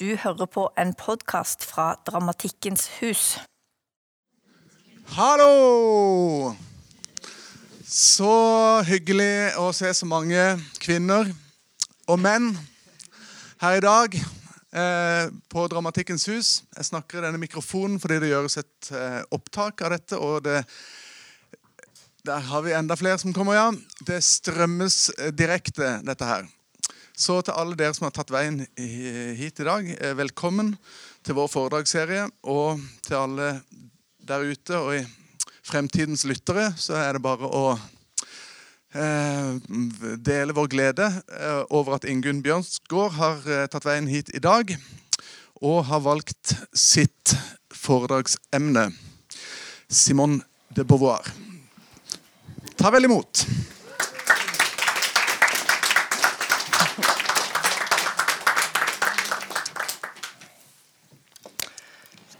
Du hører på en podkast fra Dramatikkens hus. Hallo! Så hyggelig å se så mange kvinner og menn her i dag eh, på Dramatikkens hus. Jeg snakker i denne mikrofonen fordi det gjøres et eh, opptak av dette. og det der har vi enda flere som kommer, ja. Det strømmes eh, direkte, dette her. Så til alle dere som har tatt veien hit i dag, eh, velkommen til vår foredragsserie. Og til alle der ute og i fremtidens lyttere, så er det bare å eh, dele vår glede eh, over at Ingunn Bjørnsgård har tatt veien hit i dag. Og har valgt sitt foredragsemne. Simone de Beauvoir. Ta vel imot.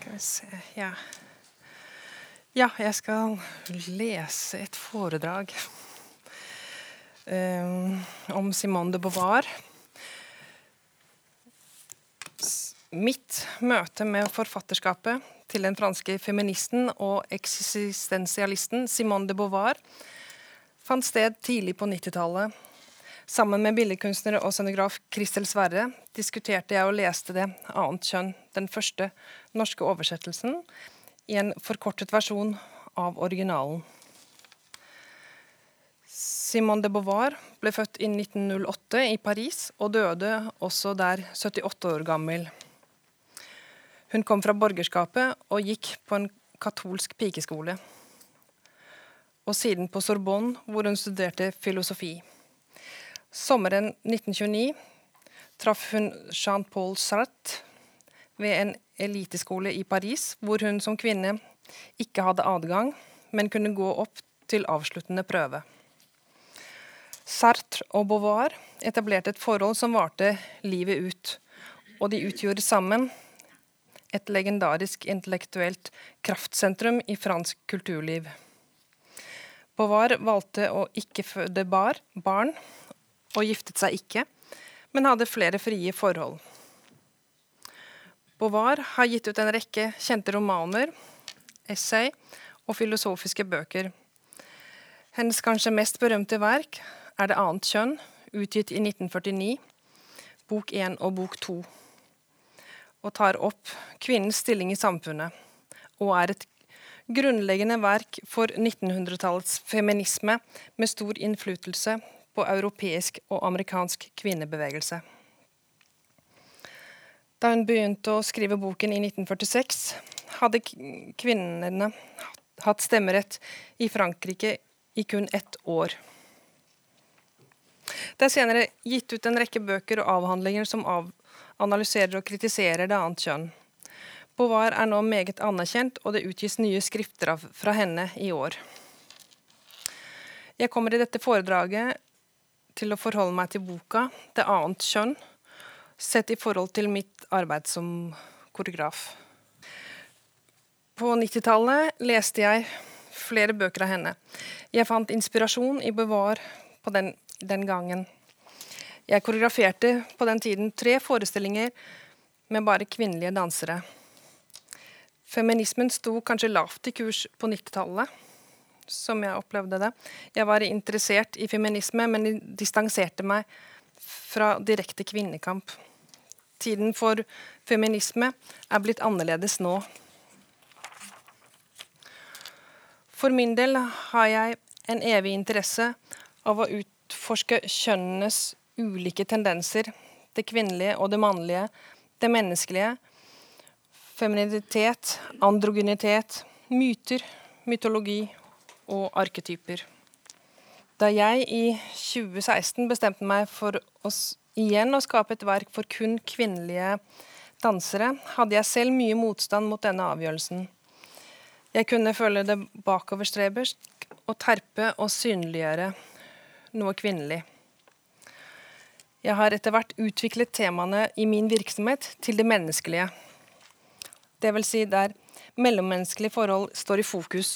Skal vi se Ja. Ja, jeg skal lese et foredrag um, om Simone de Beauvoir. Mitt møte med forfatterskapet til den franske feministen og eksistensialisten Simone de Beauvoir fant sted tidlig på 90-tallet. Sammen med billedkunstner og scenograf Kristel Sverre diskuterte jeg og leste Det annet kjønn, den første norske oversettelsen, i en forkortet versjon av originalen. Simone de Beauvoir ble født i 1908 i Paris og døde også der 78 år gammel. Hun kom fra borgerskapet og gikk på en katolsk pikeskole. Og siden på Sorbonne, hvor hun studerte filosofi. Sommeren 1929 traff hun Jean-Paul Sartre ved en eliteskole i Paris, hvor hun som kvinne ikke hadde adgang, men kunne gå opp til avsluttende prøve. Sartre og Beauvoir etablerte et forhold som varte livet ut, og de utgjorde sammen et legendarisk intellektuelt kraftsentrum i fransk kulturliv. Beauvoir valgte å ikke føde bar, barn, og giftet seg ikke, men hadde flere frie forhold. Beauvoir har gitt ut en rekke kjente romaner, essay og filosofiske bøker. Hennes kanskje mest berømte verk er Det annet kjønn, utgitt i 1949, bok 1 og bok 2, og tar opp kvinnens stilling i samfunnet, og er et grunnleggende verk for 1900-tallets feminisme med stor innflytelse på europeisk og amerikansk kvinnebevegelse. Da hun begynte å skrive boken i 1946, hadde kvinnene hatt stemmerett i Frankrike i kun ett år. Det er senere gitt ut en rekke bøker og avhandlinger som av analyserer og kritiserer det annet kjønn. Beauvoir er nå meget anerkjent, og det utgis nye skrifter fra henne i år. Jeg kommer i dette foredraget til å forholde meg til boka 'Det annet kjønn', sett i forhold til mitt arbeid som koreograf. På 90-tallet leste jeg flere bøker av henne. Jeg fant inspirasjon i Bevar på den, den gangen. Jeg koreograferte på den tiden tre forestillinger med bare kvinnelige dansere. Feminismen sto kanskje lavt i kurs på 90-tallet, som jeg opplevde det. Jeg var interessert i feminisme, men distanserte meg fra direkte kvinnekamp. Tiden for feminisme er blitt annerledes nå. For min del har jeg en evig interesse av å utforske kjønnenes ulike tendenser. Det kvinnelige og det mannlige, det menneskelige. Femininitet, androgynitet, myter, mytologi og arketyper. Da jeg i 2016 bestemte meg for å igjen å skape et verk for kun kvinnelige dansere, hadde jeg selv mye motstand mot denne avgjørelsen. Jeg kunne føle det bakoverstrebersk å terpe og synliggjøre noe kvinnelig. Jeg har etter hvert utviklet temaene i min virksomhet til det menneskelige. Det vil si der mellommenneskelige forhold står i fokus.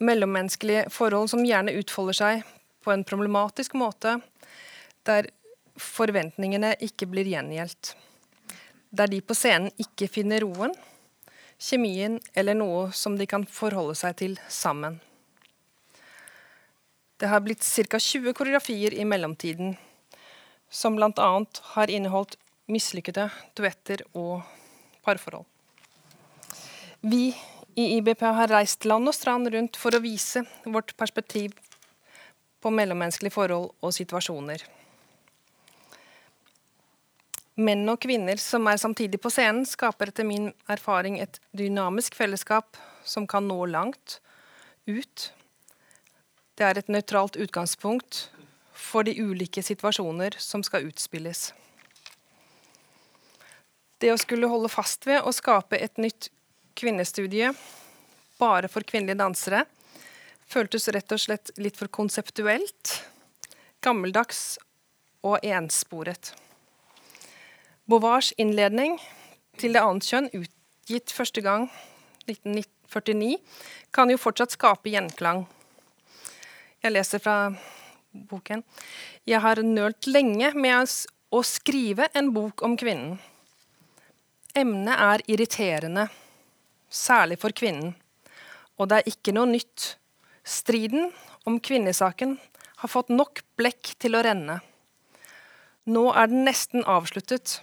Mellommenneskelige forhold som gjerne utfolder seg på en problematisk måte, der forventningene ikke blir gjengjeldt. der de på scenen ikke finner roen, kjemien eller noe som de kan forholde seg til sammen. Det har blitt ca. 20 koreografier i mellomtiden, som bl.a. har inneholdt mislykkede duetter og parforhold. Vi i IBP har reist land og strand rundt for å vise vårt perspektiv på mellommenneskelige forhold og situasjoner. Menn og kvinner som er samtidig på scenen, skaper etter min erfaring et dynamisk fellesskap som kan nå langt ut. Det er et nøytralt utgangspunkt for de ulike situasjoner som skal utspilles. Det å skulle holde fast ved å skape et nytt kvinnestudie bare for kvinnelige dansere føltes rett og slett litt for konseptuelt, gammeldags og ensporet. Bovars innledning til det annet kjønn, utgitt første gang 1949, kan jo fortsatt skape gjenklang. Jeg leser fra boken. Jeg har nølt lenge med å skrive en bok om kvinnen. Emnet er irriterende, særlig for kvinnen. Og det er ikke noe nytt. Striden om kvinnesaken har fått nok blekk til å renne. Nå er den nesten avsluttet.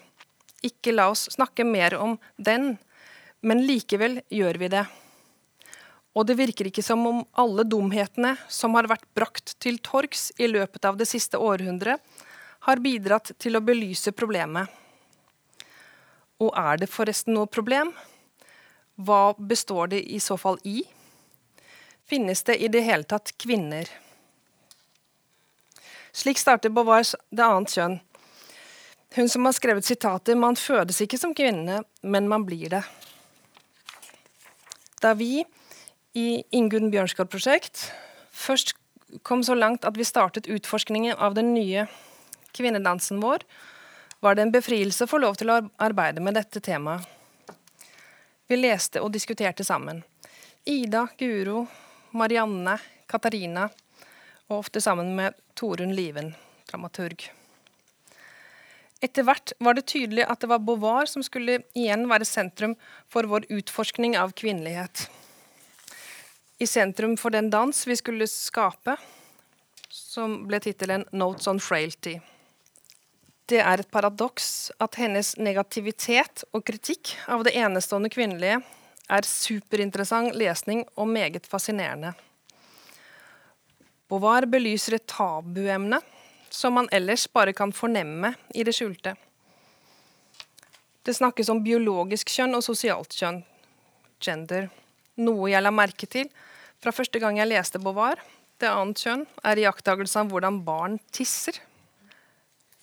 Ikke la oss snakke mer om den, men likevel gjør vi det. Og det virker ikke som om alle dumhetene som har vært brakt til torgs i løpet av det siste århundret, har bidratt til å belyse problemet. Og er det forresten noe problem? Hva består det i så fall i? Finnes det i det hele tatt kvinner? Slik starter Bovars Det annet kjønn. Hun som har skrevet sitatet 'Man fødes ikke som kvinne, men man blir det'. Da vi i Ingunn Bjørnskog prosjekt først kom så langt at vi startet utforskningen av den nye kvinnedansen vår, var det en befrielse å få lov til å arbeide med dette temaet. Vi leste og diskuterte sammen. Ida, Guro, Marianne, Katarina, og ofte sammen med Torunn Liven, dramaturg. Etter hvert var det tydelig at det var Beauvoir som skulle igjen være sentrum for vår utforskning av kvinnelighet. I sentrum for den dans vi skulle skape, som ble tittelen 'Notes on Frailty'. Det er et paradoks at hennes negativitet og kritikk av det enestående kvinnelige er superinteressant lesning og meget fascinerende. Beauvoir belyser et tabuemne som man ellers bare kan fornemme i det skjulte. Det snakkes om biologisk kjønn og sosialt kjønn, gender, noe jeg la merke til fra første gang jeg leste Beauvoir. Det annet kjønn er iakttagelsen av hvordan barn tisser.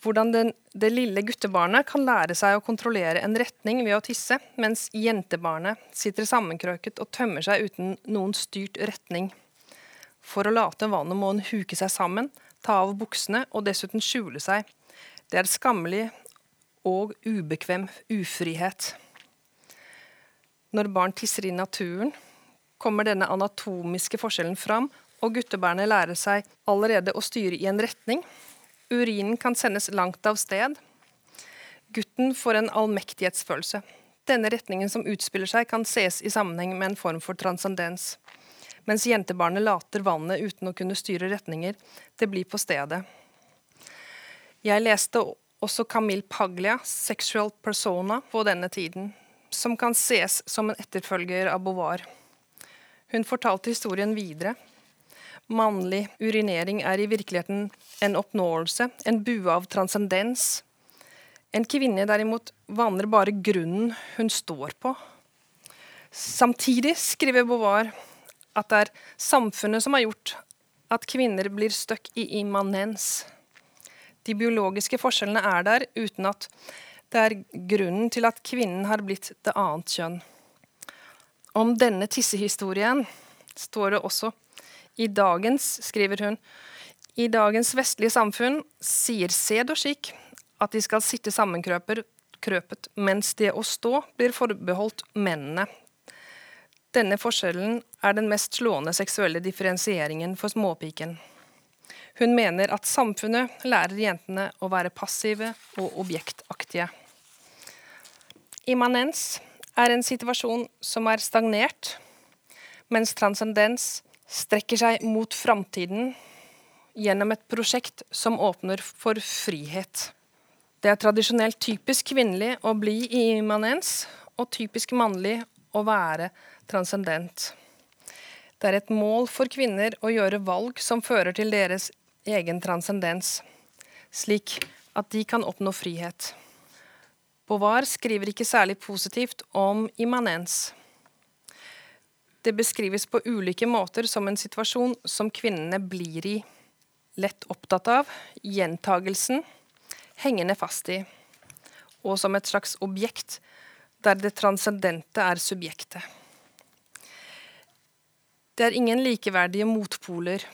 Hvordan den, det lille guttebarnet kan lære seg å kontrollere en retning ved å tisse, mens jentebarnet sitter sammenkrøket og tømmer seg uten noen styrt retning. For å late vannet må hun huke seg sammen, ta av buksene og dessuten skjule seg. Det er skammelig og ubekvem ufrihet. Når barn tisser i naturen, kommer denne anatomiske forskjellen fram, og guttebarnet lærer seg allerede å styre i en retning. Urinen kan sendes langt av sted. Gutten får en allmektighetsfølelse. Denne retningen som utspiller seg, kan ses i sammenheng med en form for transcendens mens jentebarnet later vannet uten å kunne styre retninger. Det blir på stedet. Jeg leste også Camille Paglia, 'Sexual Persona', på denne tiden, som kan ses som en etterfølger av Beauvoir. Hun fortalte historien videre. Mannlig urinering er i virkeligheten en oppnåelse, en bue av transcendens. En kvinne derimot vanner bare grunnen hun står på. Samtidig, skriver Beauvoir, at det er samfunnet som har gjort at kvinner blir støkk i immanens. De biologiske forskjellene er der uten at det er grunnen til at kvinnen har blitt det annet kjønn. Om denne tissehistorien står det også i dagens, skriver hun, i dagens vestlige samfunn sier sed og skikk at de skal sitte sammenkrøpet, mens det å stå blir forbeholdt mennene. Denne forskjellen er den mest slående seksuelle differensieringen for småpiken. Hun mener at samfunnet lærer jentene å være passive og objektaktige. Immanens er en situasjon som er stagnert, mens transcendens strekker seg mot framtiden gjennom et prosjekt som åpner for frihet. Det er tradisjonelt typisk kvinnelig å bli i immanens, og typisk mannlig å være transcendent. Det er et mål for kvinner å gjøre valg som fører til deres egen transcendens, slik at de kan oppnå frihet. Beauvoir skriver ikke særlig positivt om immanens. Det beskrives på ulike måter som en situasjon som kvinnene blir i, lett opptatt av, gjentagelsen, hengende fast i, og som et slags objekt der det transcendente er subjektet. Det er ingen likeverdige motpoler.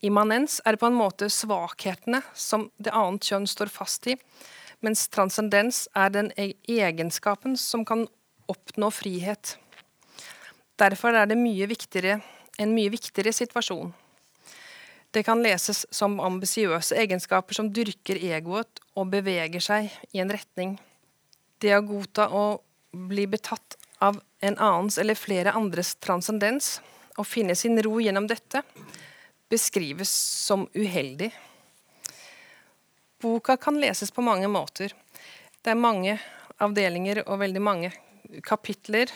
Immanens er på en måte svakhetene som det annet kjønn står fast i, mens transcendens er den egenskapen som kan oppnå frihet. Derfor er det mye en mye viktigere situasjon. Det kan leses som ambisiøse egenskaper som dyrker egoet og beveger seg i en retning. Det å godta å bli betatt av en annens eller flere andres transcendens og finne sin ro gjennom dette, beskrives som uheldig. Boka kan leses på mange måter. Det er mange avdelinger og veldig mange kapitler,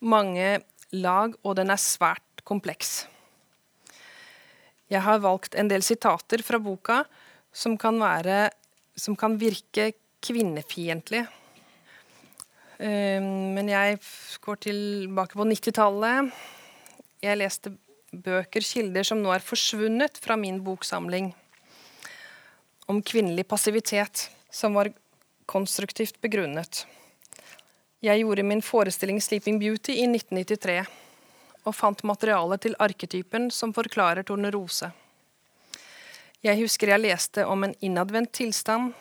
mange lag, og den er svært kompleks. Jeg har valgt en del sitater fra boka som kan, være, som kan virke kvinnefiendtlige. Ehm, men jeg går tilbake på 90-tallet. Jeg leste bøker, kilder, som nå er forsvunnet fra min boksamling om kvinnelig passivitet, som var konstruktivt begrunnet. Jeg gjorde min forestilling 'Sleeping Beauty' i 1993 og fant materiale til arketypen som forklarer tornerose. Jeg husker jeg leste om en innadvendt tilstand,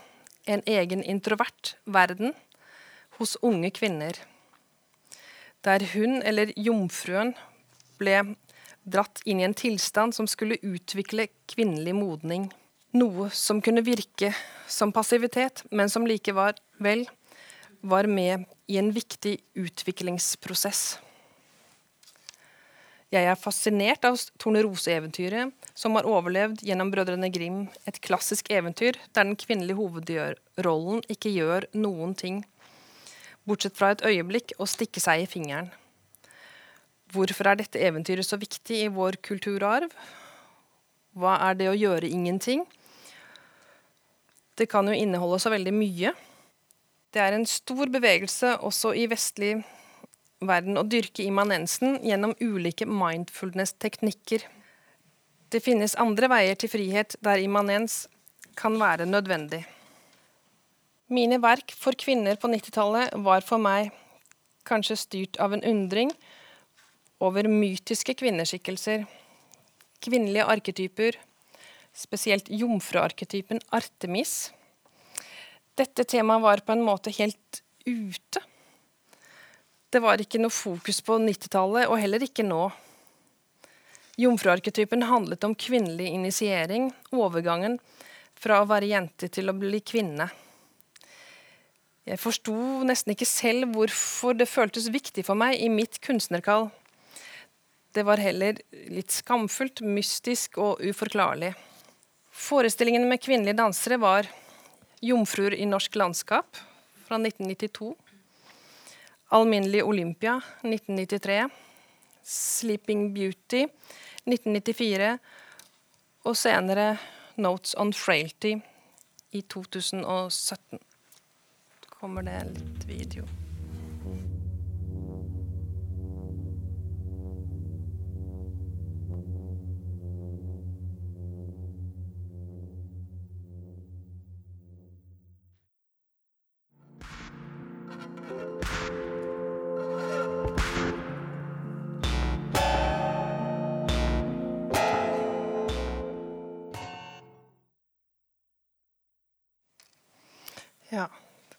en egen introvert verden, hos unge kvinner. Der hun, eller jomfruen, ble dratt inn i en tilstand som skulle utvikle kvinnelig modning. Noe som kunne virke som passivitet, men som likevel var med i en viktig utviklingsprosess. Jeg er fascinert av Tornerose-eventyret, som har overlevd gjennom Brødrene Grim, et klassisk eventyr der den kvinnelige hovedrollen ikke gjør noen ting, bortsett fra et øyeblikk å stikke seg i fingeren. Hvorfor er dette eventyret så viktig i vår kulturarv? Hva er det å gjøre ingenting? Det kan jo inneholde så veldig mye. Det er en stor bevegelse også i vestlig verden å dyrke immanensen gjennom ulike mindfulness-teknikker. Det finnes andre veier til frihet der immanens kan være nødvendig. Mine verk for kvinner på 90-tallet var for meg kanskje styrt av en undring over mytiske kvinneskikkelser, kvinnelige arketyper, spesielt jomfruarketypen Artemis. Dette temaet var på en måte helt ute. Det var ikke noe fokus på 90-tallet, og heller ikke nå. Jomfruarketypen handlet om kvinnelig initiering, overgangen fra å være jente til å bli kvinne. Jeg forsto nesten ikke selv hvorfor det føltes viktig for meg i mitt kunstnerkall. Det var heller litt skamfullt, mystisk og uforklarlig. Forestillingen med kvinnelige dansere var 'Jomfruer i norsk landskap' fra 1992. 'Alminnelig Olympia' 1993. 'Sleeping Beauty' 1994. Og senere 'Notes on Frailty' i 2017. Så kommer det litt video.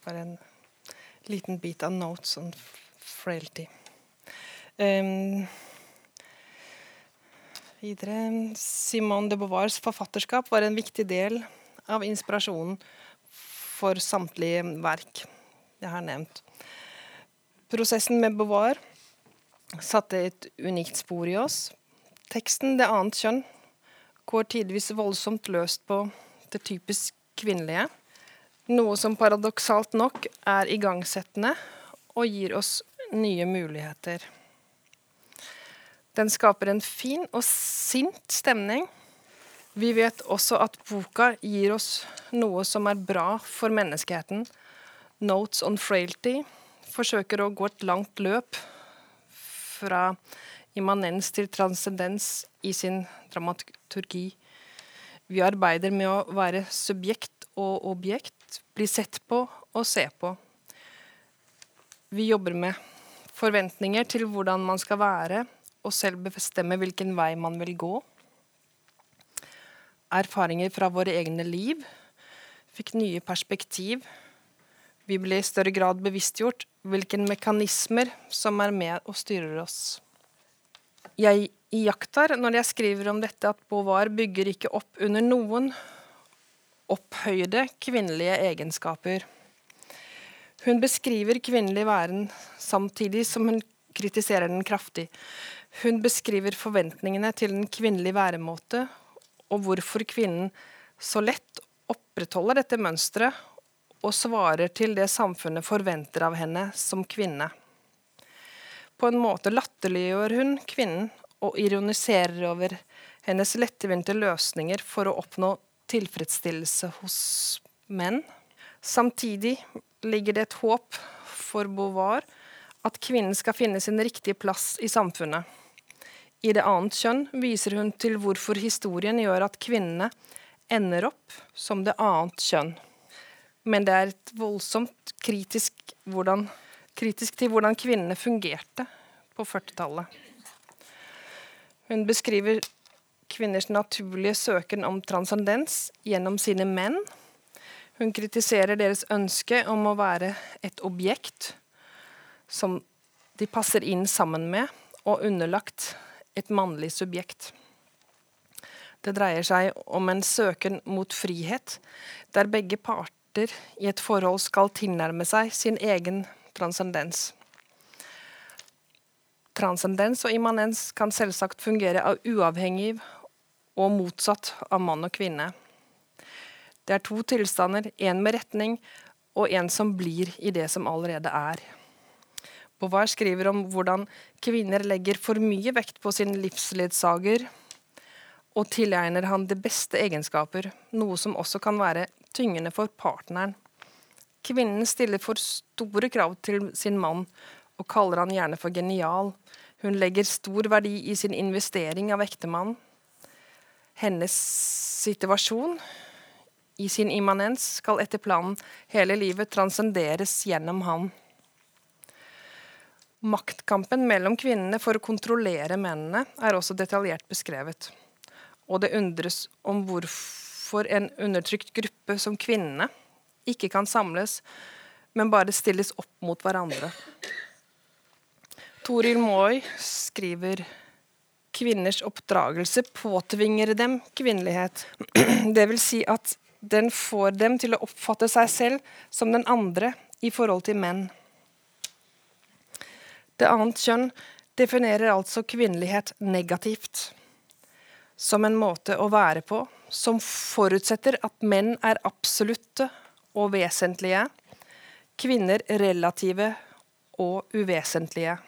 Var en liten bit av notes on frailty. Um, videre Simone de Beauvoirs forfatterskap var en viktig del av inspirasjonen for samtlige verk jeg har nevnt. Prosessen med Beauvoir satte et unikt spor i oss. Teksten 'Det annet kjønn' går tidvis voldsomt løst på det typisk kvinnelige. Noe som paradoksalt nok er igangsettende og gir oss nye muligheter. Den skaper en fin og sint stemning. Vi vet også at boka gir oss noe som er bra for menneskeheten. Notes on frailty forsøker å gå et langt løp fra immanens til transcendens i sin dramaturgi. Vi arbeider med å være subjekt og objekt, bli sett på og se på. Vi jobber med forventninger til hvordan man skal være, og selv bestemme hvilken vei man vil gå. Erfaringer fra våre egne liv fikk nye perspektiv. Vi ble i større grad bevisstgjort hvilke mekanismer som er med og styrer oss. Jeg iakttar når jeg skriver om dette at Beauvoir bygger ikke opp under noen opphøyde kvinnelige egenskaper. Hun beskriver kvinnelig væren samtidig som hun kritiserer den kraftig. Hun beskriver forventningene til den kvinnelige væremåte, og hvorfor kvinnen så lett opprettholder dette mønsteret og svarer til det samfunnet forventer av henne som kvinne. På en måte latterliggjør hun kvinnen og ironiserer over hennes lettvinte løsninger for å oppnå tilfredsstillelse hos menn. Samtidig ligger det et håp for Beauvoir at kvinnen skal finne sin riktige plass i samfunnet. I det annet kjønn viser hun til hvorfor historien gjør at kvinnene ender opp som det annet kjønn. Men det er et voldsomt kritisk, hvordan, kritisk til hvordan kvinnene fungerte på 40-tallet. Hun beskriver kvinners naturlige søken om transcendens gjennom sine menn. Hun kritiserer deres ønske om å være et objekt som de passer inn sammen med, og underlagt et mannlig subjekt. Det dreier seg om en søken mot frihet, der begge parter i et forhold skal tilnærme seg sin egen transcendens. Transcendens og immanens kan selvsagt fungere av uavhengig og motsatt av mann og kvinne. Det er to tilstander, én med retning og en som blir i det som allerede er. Beauvoir skriver om hvordan kvinner legger for mye vekt på sin livsledsager og tilegner han de beste egenskaper, noe som også kan være tyngende for partneren. Kvinnen stiller for store krav til sin mann og kaller han gjerne for genial. Hun legger stor verdi i sin investering av ektemann. Hennes situasjon i sin immanens skal etter planen hele livet transcenderes gjennom han. Maktkampen mellom kvinnene for å kontrollere mennene er også detaljert beskrevet. Og det undres om hvorfor en undertrykt gruppe som kvinnene ikke kan samles, men bare stilles opp mot hverandre. Toril Moi skriver kvinners oppdragelse påtvinger dem kvinnelighet. Det vil si at den får dem til å oppfatte seg selv som den andre i forhold til menn. Det annet kjønn definerer altså kvinnelighet negativt. Som en måte å være på som forutsetter at menn er absolutte og vesentlige, kvinner relative og uvesentlige.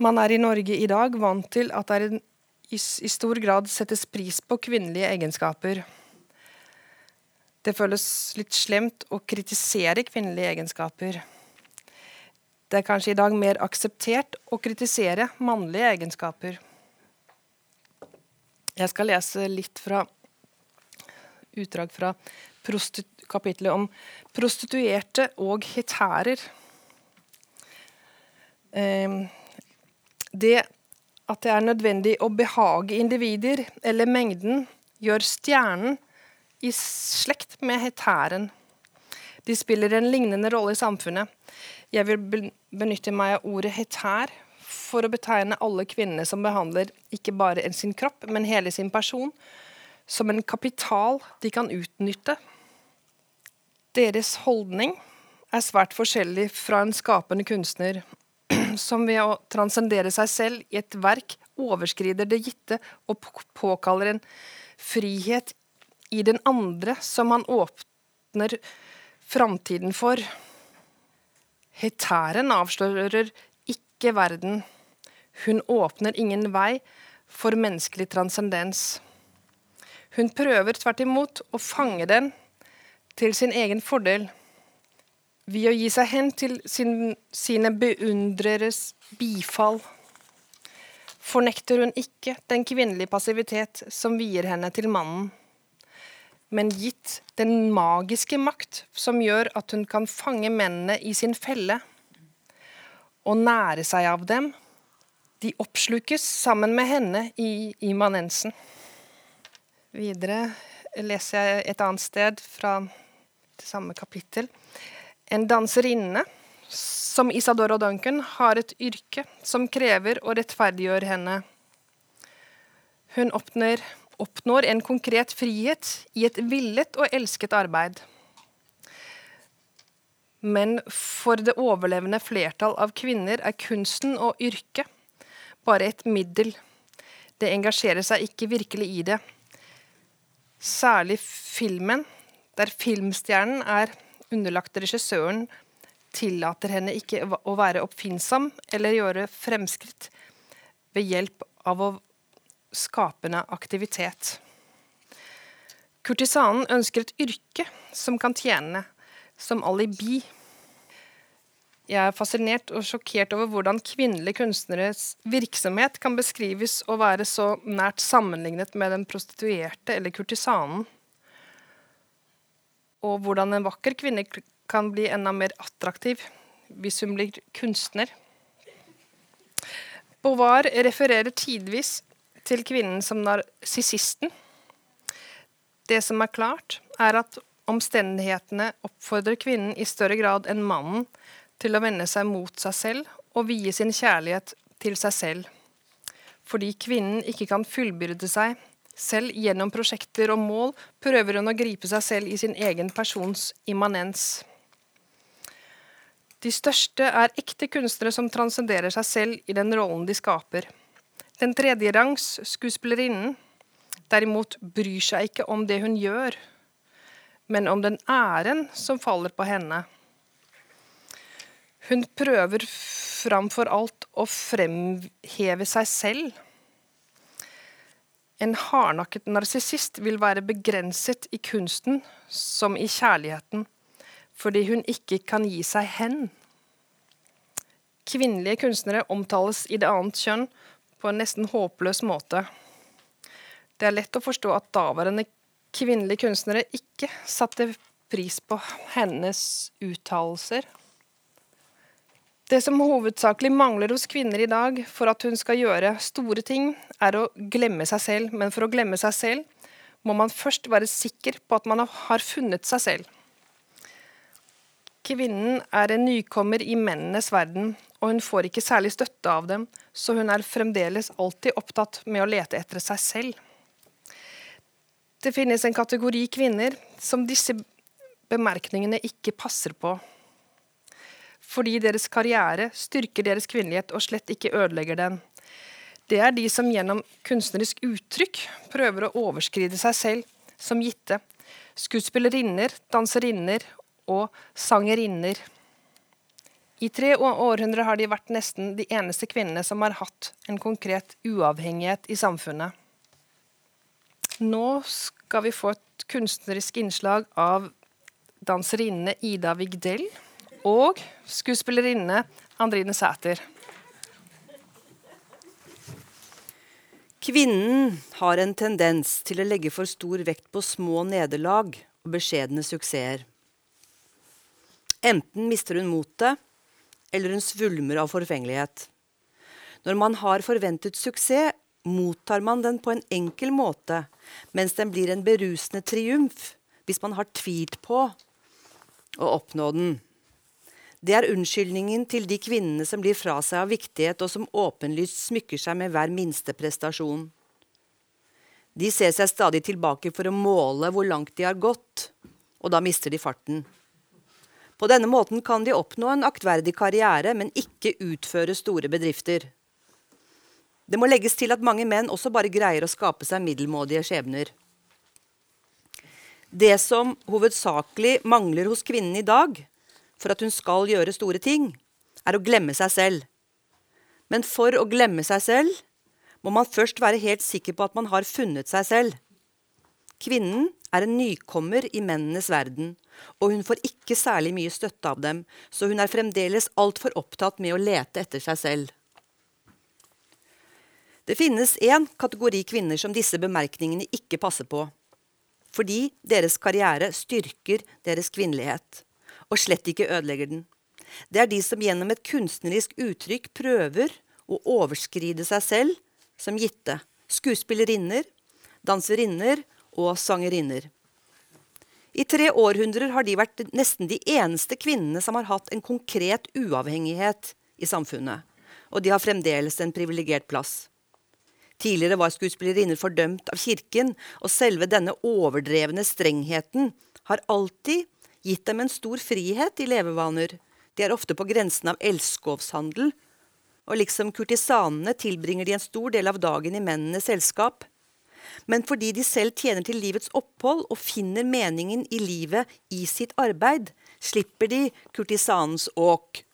Man er i Norge i dag vant til at det i stor grad settes pris på kvinnelige egenskaper. Det føles litt slemt å kritisere kvinnelige egenskaper. Det er kanskje i dag mer akseptert å kritisere mannlige egenskaper. Jeg skal lese litt fra utdrag fra kapitlet om prostituerte og hetærer. Ehm, det at det er nødvendig å behage individer eller mengden, gjør stjernen i slekt med hetæren. De spiller en lignende rolle i samfunnet. Jeg vil benytte meg av ordet hetær for å betegne alle kvinnene som behandler ikke bare sin kropp, men hele sin person som en kapital de kan utnytte. Deres holdning er svært forskjellig fra en skapende kunstner, som ved å transcendere seg selv i et verk overskrider det gitte og påkaller en frihet i den andre som han åpner framtiden for. Hetæren avslører ikke verden. Hun åpner ingen vei for menneskelig transcendens. Hun prøver tvert imot å fange den til sin egen fordel ved å gi seg hen til sin, sine beundreres bifall. Fornekter hun ikke den kvinnelige passivitet som vier henne til mannen, men gitt den magiske makt som gjør at hun kan fange mennene i sin felle og nære seg av dem. De oppslukes sammen med henne i immanensen. Videre leser jeg et annet sted fra det samme kapittel. En danserinne, som Isadora Duncan, har et yrke som krever å rettferdiggjøre henne. Hun oppnår, oppnår en konkret frihet i et villet og elsket arbeid. Men for det overlevende flertall av kvinner er kunsten og yrket bare et middel. Det engasjerer seg ikke virkelig i det. Særlig filmen, der filmstjernen er underlagt regissøren tillater henne ikke å være oppfinnsom eller gjøre fremskritt ved hjelp av å skapende aktivitet. Kurtisanen ønsker et yrke som kan tjene som alibi. Jeg er fascinert og sjokkert over hvordan kvinnelige kunstneres virksomhet kan beskrives å være så nært sammenlignet med den prostituerte eller kurtisanen og hvordan en vakker kvinne kan bli enda mer attraktiv hvis hun blir kunstner. Beauvoir refererer tidvis til kvinnen som narsissisten. Det som er klart, er at omstendighetene oppfordrer kvinnen i større grad enn mannen til å vende seg mot seg selv og vie sin kjærlighet til seg selv. Fordi kvinnen ikke kan fullbyrde seg selv gjennom prosjekter og mål prøver hun å gripe seg selv i sin egen persons immanens. De største er ekte kunstnere som transcenderer seg selv i den rollen de skaper. Den tredjerangs skuespillerinnen derimot bryr seg ikke om det hun gjør, men om den æren som faller på henne. Hun prøver framfor alt å fremheve seg selv en hardnakket narsissist vil være begrenset i kunsten som i kjærligheten, fordi hun ikke kan gi seg hen. Kvinnelige kunstnere omtales i det annet kjønn på en nesten håpløs måte. Det er lett å forstå at daværende kvinnelige kunstnere ikke satte pris på hennes uttalelser det som hovedsakelig mangler hos kvinner i dag for at hun skal gjøre store ting, er å glemme seg selv. Men for å glemme seg selv må man først være sikker på at man har funnet seg selv. Kvinnen er en nykommer i mennenes verden, og hun får ikke særlig støtte av dem, så hun er fremdeles alltid opptatt med å lete etter seg selv. Det finnes en kategori kvinner som disse bemerkningene ikke passer på fordi deres karriere styrker deres kvinnelighet og slett ikke ødelegger den. Det er de som gjennom kunstnerisk uttrykk prøver å overskride seg selv som gitte. Skuespillerinner, danserinner og sangerinner. I tre århundrer har de vært nesten de eneste kvinnene som har hatt en konkret uavhengighet i samfunnet. Nå skal vi få et kunstnerisk innslag av danserinne Ida Vigdel og skuespillerinne Andrine Sæter. Kvinnen har en tendens til å legge for stor vekt på små nederlag og beskjedne suksesser. Enten mister hun motet, eller hun svulmer av forfengelighet. Når man har forventet suksess, mottar man den på en enkel måte, mens den blir en berusende triumf hvis man har tvilt på å oppnå den. Det er unnskyldningen til de kvinnene som blir fra seg av viktighet, og som åpenlyst smykker seg med hver minste prestasjon. De ser seg stadig tilbake for å måle hvor langt de har gått, og da mister de farten. På denne måten kan de oppnå en aktverdig karriere, men ikke utføre store bedrifter. Det må legges til at mange menn også bare greier å skape seg middelmådige skjebner. Det som hovedsakelig mangler hos kvinnen i dag for at hun skal gjøre store ting, er å glemme seg selv. Men for å glemme seg selv må man først være helt sikker på at man har funnet seg selv. Kvinnen er en nykommer i mennenes verden, og hun får ikke særlig mye støtte av dem, så hun er fremdeles altfor opptatt med å lete etter seg selv. Det finnes én kategori kvinner som disse bemerkningene ikke passer på. Fordi deres karriere styrker deres kvinnelighet, og slett ikke ødelegger den. Det er de som gjennom et kunstnerisk uttrykk prøver å overskride seg selv som gitte. Skuespillerinner, danserinner og sangerinner. I tre århundrer har de vært nesten de eneste kvinnene som har hatt en konkret uavhengighet i samfunnet. Og de har fremdeles en privilegert plass. Tidligere var skuespillerinner fordømt av kirken, og selve denne overdrevne strengheten har alltid gitt dem en stor frihet i levevaner. De er ofte på grensen av elskovshandel, og liksom kurtisanene tilbringer de en stor del av dagen i mennenes selskap. Men fordi de selv tjener til livets opphold og finner meningen i livet i sitt arbeid, slipper de kurtisanens åk.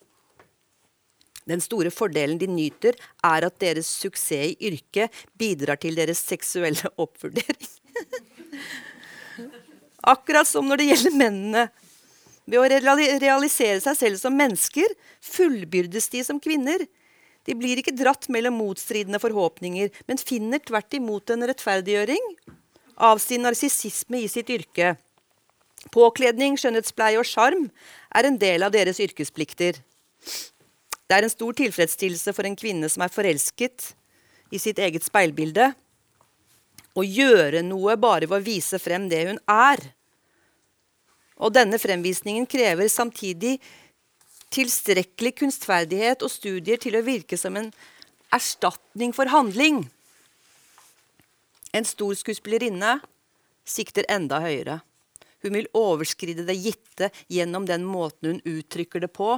Den store fordelen de nyter, er at deres suksess i yrket bidrar til deres seksuelle oppvurdering. Akkurat som når det gjelder mennene. Ved å realisere seg selv som mennesker fullbyrdes de som kvinner. De blir ikke dratt mellom motstridende forhåpninger, men finner tvert imot en rettferdiggjøring av sin narsissisme i sitt yrke. Påkledning, skjønnhetspleie og sjarm er en del av deres yrkesplikter. Det er en stor tilfredsstillelse for en kvinne som er forelsket i sitt eget speilbilde, å gjøre noe bare ved å vise frem det hun er. Og denne fremvisningen krever samtidig tilstrekkelig kunstferdighet og studier til å virke som en erstatning for handling. En stor skuespillerinne sikter enda høyere. Hun vil overskride det gitte gjennom den måten hun uttrykker det på.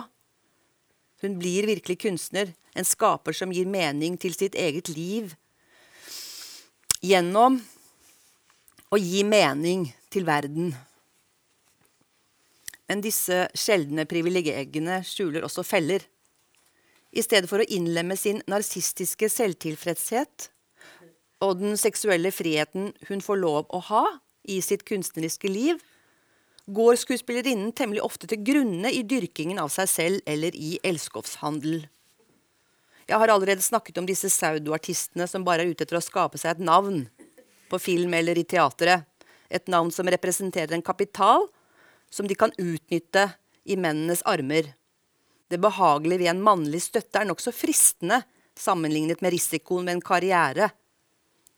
Hun blir virkelig kunstner, en skaper som gir mening til sitt eget liv. Gjennom å gi mening til verden. Men disse sjeldne privilegiene skjuler også feller. I stedet for å innlemme sin narsistiske selvtilfredshet og den seksuelle friheten hun får lov å ha i sitt kunstneriske liv, går skuespillerinnen temmelig ofte til grunne i dyrkingen av seg selv eller i elskovshandel. Jeg har allerede snakket om disse pseudoartistene som bare er ute etter å skape seg et navn på film eller i teatret. Et navn som representerer en kapital som de kan utnytte i mennenes armer. Det behagelige ved en mannlig støtte er nokså fristende sammenlignet med risikoen med en karriere,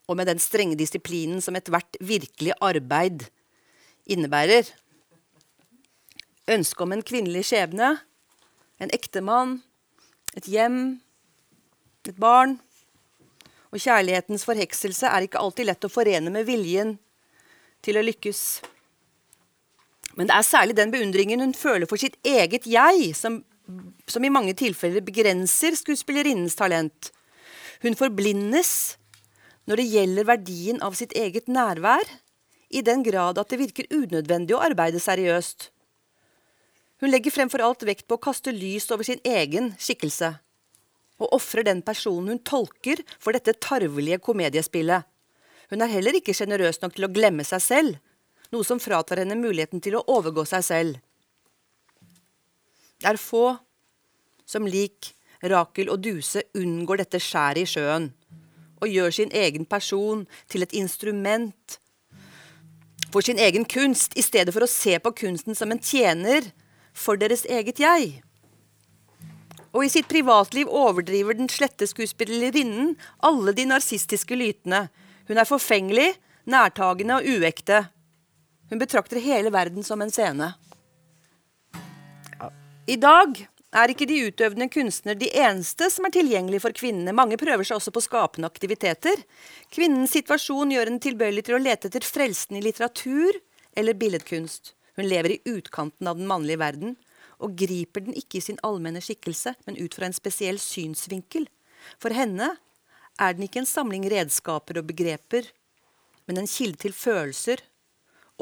og med den strenge disiplinen som ethvert virkelig arbeid innebærer ønske om en kvinnelig skjebne, en ektemann, et hjem, et barn. Og kjærlighetens forhekselse er ikke alltid lett å forene med viljen til å lykkes. Men det er særlig den beundringen hun føler for sitt eget jeg, som, som i mange tilfeller begrenser skuespillerinnens talent. Hun forblindes når det gjelder verdien av sitt eget nærvær, i den grad at det virker unødvendig å arbeide seriøst. Hun legger fremfor alt vekt på å kaste lys over sin egen skikkelse. Og ofrer den personen hun tolker for dette tarvelige komediespillet. Hun er heller ikke sjenerøs nok til å glemme seg selv, noe som fratar henne muligheten til å overgå seg selv. Det er få som lik Rakel og Duse unngår dette skjæret i sjøen og gjør sin egen person til et instrument for sin egen kunst, i stedet for å se på kunsten som en tjener for deres eget jeg. Og i sitt privatliv overdriver den slette skuespillerinnen alle de narsistiske lytene. Hun er forfengelig, nærtagende og uekte. Hun betrakter hele verden som en scene. I dag er ikke de utøvende kunstnere de eneste som er tilgjengelige for kvinnene. Mange prøver seg også på skapende aktiviteter. Kvinnens situasjon gjør henne tilbøyelig til å lete etter frelsen i litteratur eller billedkunst. Hun lever i utkanten av den mannlige verden og griper den ikke i sin allmenne skikkelse, men ut fra en spesiell synsvinkel. For henne er den ikke en samling redskaper og begreper, men en kilde til følelser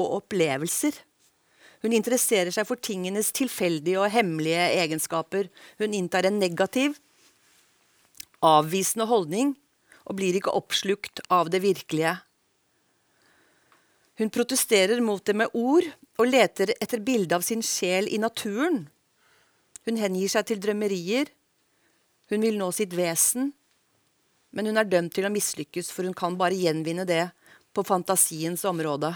og opplevelser. Hun interesserer seg for tingenes tilfeldige og hemmelige egenskaper. Hun inntar en negativ, avvisende holdning og blir ikke oppslukt av det virkelige. Hun protesterer mot det med ord og leter etter bildet av sin sjel i naturen. Hun hengir seg til drømmerier. Hun vil nå sitt vesen. Men hun er dømt til å mislykkes, for hun kan bare gjenvinne det på fantasiens område.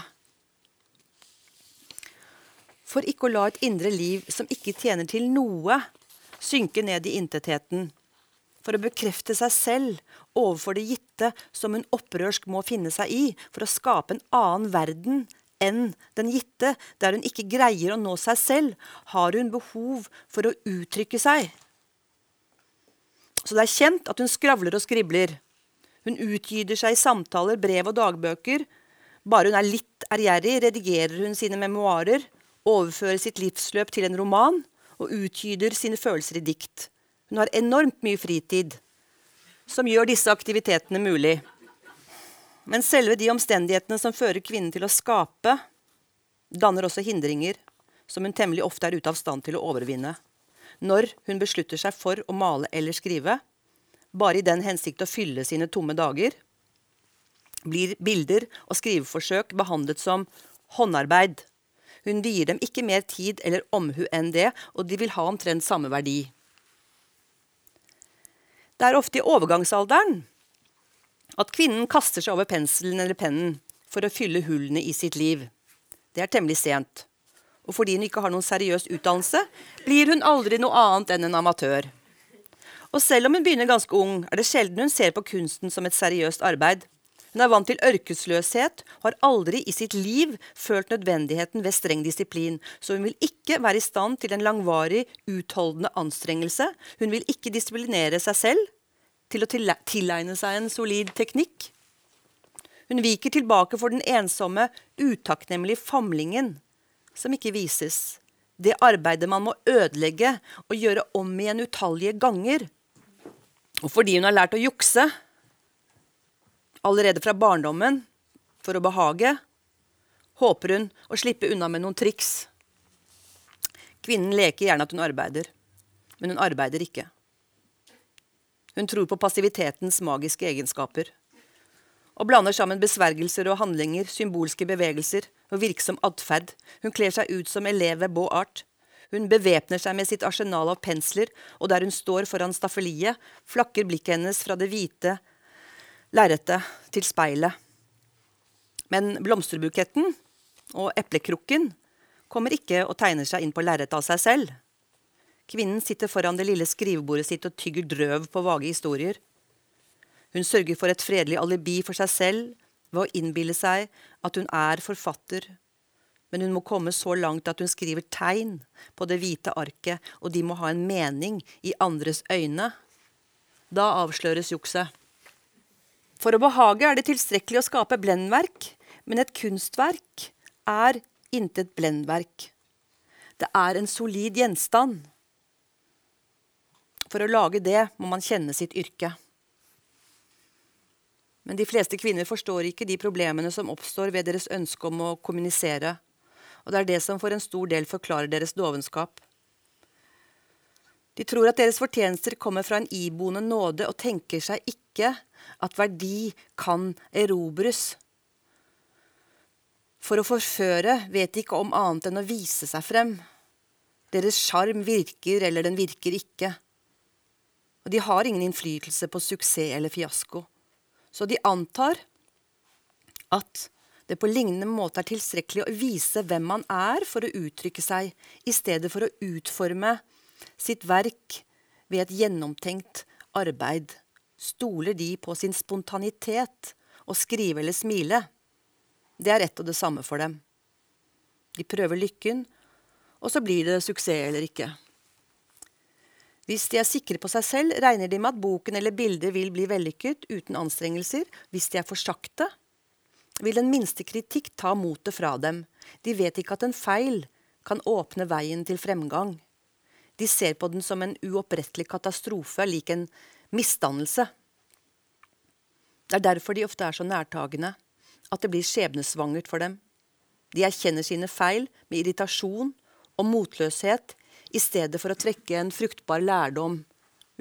For ikke å la et indre liv som ikke tjener til noe, synke ned i intetheten. For å bekrefte seg selv overfor det gitte som hun opprørsk må finne seg i for å skape en annen verden enn den gitte, der hun ikke greier å nå seg selv, har hun behov for å uttrykke seg. Så det er kjent at hun skravler og skribler. Hun utgyder seg i samtaler, brev og dagbøker. Bare hun er litt ærgjerrig, redigerer hun sine memoarer, overfører sitt livsløp til en roman og utgyder sine følelser i dikt. Hun har enormt mye fritid som gjør disse aktivitetene mulig. Men selve de omstendighetene som fører kvinnen til å skape, danner også hindringer som hun temmelig ofte er ute av stand til å overvinne. Når hun beslutter seg for å male eller skrive, bare i den hensikt å fylle sine tomme dager, blir bilder og skriveforsøk behandlet som håndarbeid. Hun vier dem ikke mer tid eller omhu enn det, og de vil ha omtrent samme verdi. Det er ofte i overgangsalderen at kvinnen kaster seg over penselen eller pennen for å fylle hullene i sitt liv. Det er temmelig sent. Og fordi hun ikke har noen seriøs utdannelse, blir hun aldri noe annet enn en amatør. Og selv om hun begynner ganske ung, er det sjelden hun ser på kunsten som et seriøst arbeid. Hun er vant til ørkesløshet og har aldri i sitt liv følt nødvendigheten ved streng disiplin, så hun vil ikke være i stand til en langvarig, utholdende anstrengelse. Hun vil ikke disiplinere seg selv til å tilegne seg en solid teknikk. Hun viker tilbake for den ensomme, utakknemlige famlingen som ikke vises. Det arbeidet man må ødelegge og gjøre om igjen utallige ganger. Og fordi hun har lært å jukse, allerede fra barndommen for å behage, håper hun å slippe unna med noen triks. Kvinnen leker gjerne at hun arbeider, men hun arbeider ikke. Hun tror på passivitetens magiske egenskaper og blander sammen besvergelser og handlinger, symbolske bevegelser og virksom atferd. Hun kler seg ut som elev ved Beaux Art. Hun bevæpner seg med sitt arsenal av pensler, og der hun står foran staffeliet, flakker blikket hennes fra det hvite lerretet til speilet. Men blomsterbuketten og eplekrukken kommer ikke og tegner seg inn på lerretet av seg selv. Kvinnen sitter foran det lille skrivebordet sitt og tygger drøv på vage historier. Hun sørger for et fredelig alibi for seg selv ved å innbille seg at hun er forfatter. Men hun må komme så langt at hun skriver tegn på det hvite arket, og de må ha en mening i andres øyne. Da avsløres jukset. For å behage er det tilstrekkelig å skape blendverk, men et kunstverk er intet blendverk. Det er en solid gjenstand. For å lage det må man kjenne sitt yrke. Men de fleste kvinner forstår ikke de problemene som oppstår ved deres ønske om å kommunisere, og det er det som for en stor del forklarer deres dovenskap. De tror at deres fortjenester kommer fra en iboende nåde, og tenker seg ikke at verdi kan erobres. For å forføre vet de ikke om annet enn å vise seg frem. Deres sjarm virker eller den virker ikke. Og de har ingen innflytelse på suksess eller fiasko. Så de antar at det på lignende måte er tilstrekkelig å vise hvem man er for å uttrykke seg, i stedet for å utforme sitt verk ved et gjennomtenkt arbeid stoler de på sin spontanitet og skrive eller smile. Det er ett og det samme for dem. De prøver lykken, og så blir det suksess eller ikke. Hvis de er sikre på seg selv, regner de med at boken eller bildet vil bli vellykket uten anstrengelser. Hvis de er for sakte, vil den minste kritikk ta motet fra dem. De vet ikke at en feil kan åpne veien til fremgang. De ser på den som en uopprettelig katastrofe, lik en misdannelse. Det er derfor de ofte er så nærtagende, at det blir skjebnesvangert for dem. De erkjenner sine feil med irritasjon og motløshet i stedet for å trekke en fruktbar lærdom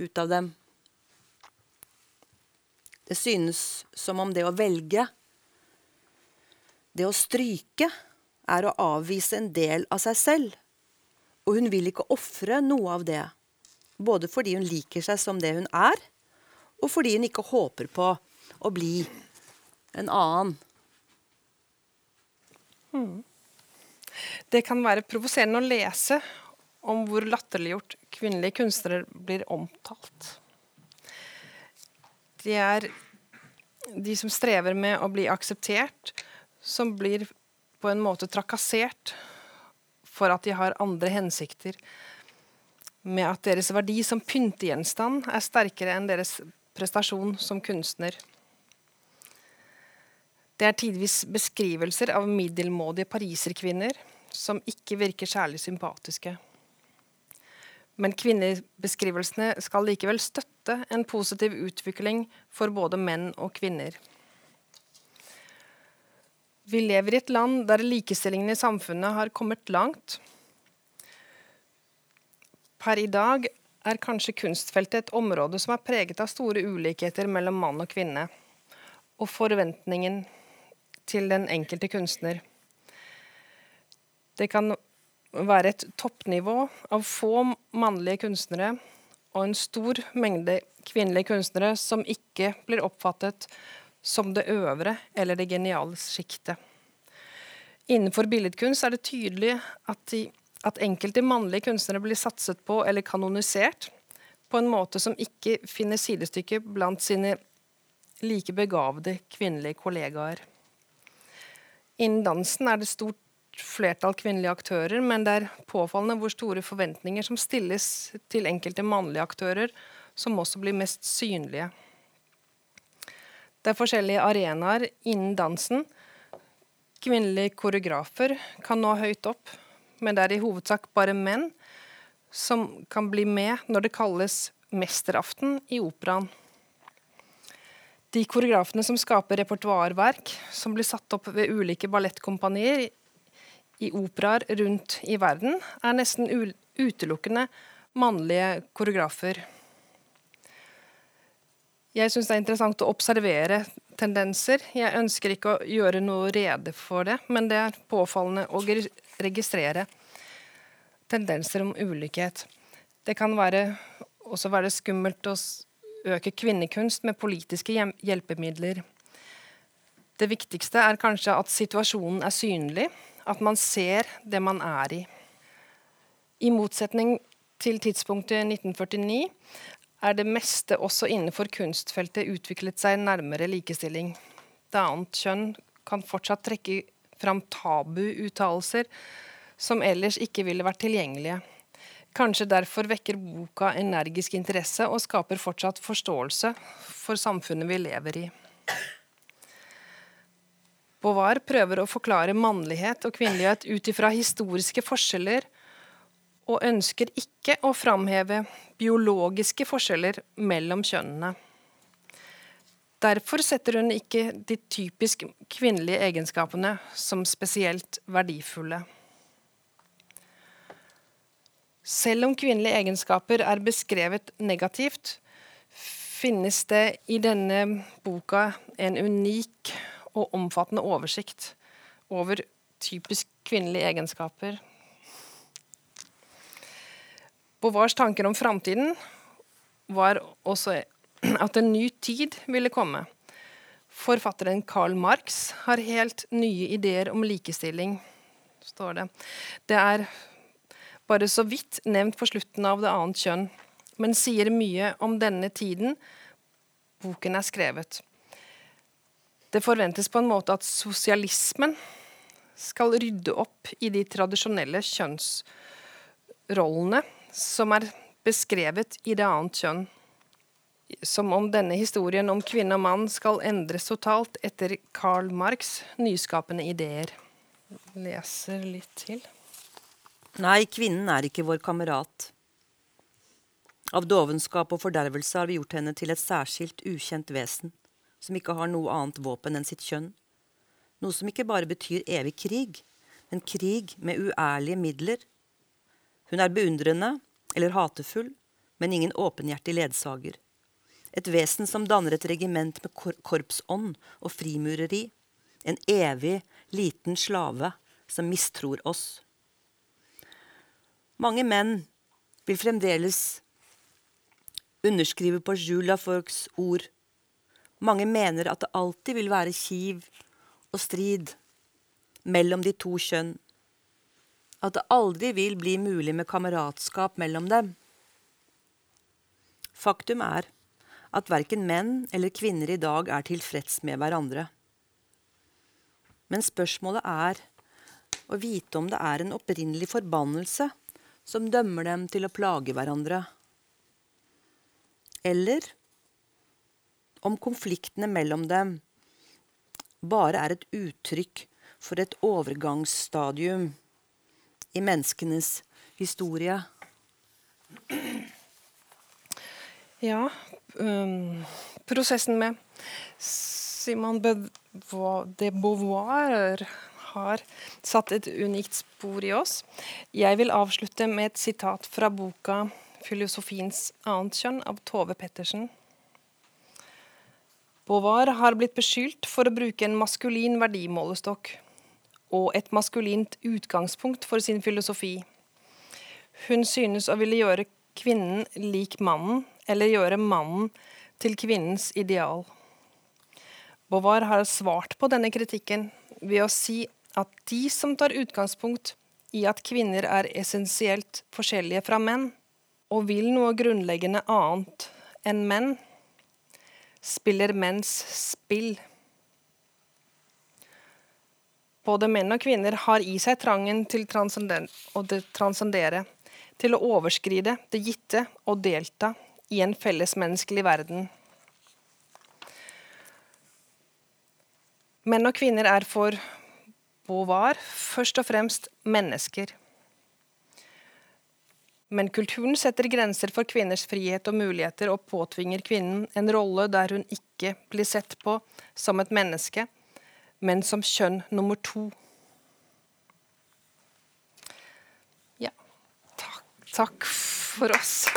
ut av dem. Det synes som om det å velge, det å stryke, er å avvise en del av seg selv. Og hun vil ikke ofre noe av det, både fordi hun liker seg som det hun er, og fordi hun ikke håper på å bli en annen. Hmm. Det kan være provoserende å lese om hvor latterliggjort kvinnelige kunstnere blir omtalt. De er de som strever med å bli akseptert, som blir på en måte trakassert for at de har andre hensikter, med at deres verdi som pyntegjenstand er sterkere enn deres prestasjon som kunstner. Det er tidvis beskrivelser av middelmådige pariserkvinner som ikke virker særlig sympatiske. Men kvinnebeskrivelsene skal likevel støtte en positiv utvikling for både menn og kvinner. Vi lever i et land der likestillingen i samfunnet har kommet langt. Per i dag er kanskje kunstfeltet et område som er preget av store ulikheter mellom mann og kvinne, og forventningen til den enkelte kunstner. Det kan være et toppnivå av få mannlige kunstnere og en stor mengde kvinnelige kunstnere som ikke blir oppfattet som det øvre eller det geniale sjiktet. Innenfor billedkunst er det tydelig at, de, at enkelte mannlige kunstnere blir satset på eller kanonisert på en måte som ikke finner sidestykke blant sine like begavede kvinnelige kollegaer. Innen dansen er det stort flertall kvinnelige aktører, men det er påfallende hvor store forventninger som stilles til enkelte mannlige aktører, som også blir mest synlige. Det er forskjellige arenaer innen dansen. Kvinnelige koreografer kan nå høyt opp, men det er i hovedsak bare menn som kan bli med når det kalles mesteraften i operaen. De koreografene som skaper repertoarverk som blir satt opp ved ulike ballettkompanier i operaer rundt i verden, er nesten utelukkende mannlige koreografer. Jeg syns det er interessant å observere tendenser. Jeg ønsker ikke å gjøre noe rede for det, men det er påfallende å registrere tendenser om ulikhet. Det kan være, også være skummelt å øke kvinnekunst med politiske hjelpemidler. Det viktigste er kanskje at situasjonen er synlig, at man ser det man er i. I motsetning til tidspunktet 1949 er det meste også innenfor kunstfeltet utviklet seg nærmere likestilling. Det annet kjønn kan fortsatt trekke fram tabu-uttalelser som ellers ikke ville vært tilgjengelige. Kanskje derfor vekker boka energisk interesse og skaper fortsatt forståelse for samfunnet vi lever i. Beauvoir prøver å forklare mannlighet og kvinnelighet ut ifra historiske forskjeller, og ønsker ikke å framheve biologiske forskjeller mellom kjønnene. Derfor setter hun ikke de typisk kvinnelige egenskapene som spesielt verdifulle. Selv om kvinnelige egenskaper er beskrevet negativt, finnes det i denne boka en unik og omfattende oversikt over typisk kvinnelige egenskaper. Beauvoirs tanker om framtiden var også at en ny tid ville komme. Forfatteren Karl Marx har helt nye ideer om likestilling, står det. Det er bare så vidt nevnt på slutten av det annet kjønn, men sier mye om denne tiden boken er skrevet. Det forventes på en måte at sosialismen skal rydde opp i de tradisjonelle kjønnsrollene som er beskrevet i det annet kjønn. Som om denne historien om kvinne og mann skal endres totalt etter Karl Marx' nyskapende ideer. Leser litt til. Nei, kvinnen er ikke vår kamerat. Av dovenskap og fordervelse har vi gjort henne til et særskilt, ukjent vesen, som ikke har noe annet våpen enn sitt kjønn. Noe som ikke bare betyr evig krig, men krig med uærlige midler. Hun er beundrende eller hatefull, men ingen åpenhjertig ledsager. Et vesen som danner et regiment med kor korpsånd og frimureri. En evig, liten slave som mistror oss. Mange menn vil fremdeles underskrive på Jules Laforgues ord. Mange mener at det alltid vil være kiv og strid mellom de to kjønn. At det aldri vil bli mulig med kameratskap mellom dem. Faktum er at verken menn eller kvinner i dag er tilfreds med hverandre. Men spørsmålet er å vite om det er en opprinnelig forbannelse som dømmer dem til å plage hverandre. Eller om konfliktene mellom dem bare er et uttrykk for et overgangsstadium i menneskenes historie. Ja, um, prosessen med Simon de Beauvoir har satt et unikt spor i oss. Jeg vil avslutte med et sitat fra boka 'Filosofiens annet kjønn' av Tove Pettersen. Beauvoir har blitt beskyldt for å bruke en maskulin verdimålestokk og et maskulint utgangspunkt for sin filosofi. Hun synes å ville gjøre kvinnen lik mannen, eller gjøre mannen til kvinnens ideal. Beauvoir har svart på denne kritikken ved å si at de som tar utgangspunkt i at kvinner er essensielt forskjellige fra menn, og vil noe grunnleggende annet enn menn, spiller menns spill. Både menn og kvinner har i seg trangen til å transcendere, til å overskride det gitte og delta i en fellesmenneskelig verden. Menn og kvinner er for Beauvoir først og fremst mennesker. Men kulturen setter grenser for kvinners frihet og muligheter og påtvinger kvinnen en rolle der hun ikke blir sett på som et menneske, men som kjønn nummer to. Ja. Takk, takk for oss.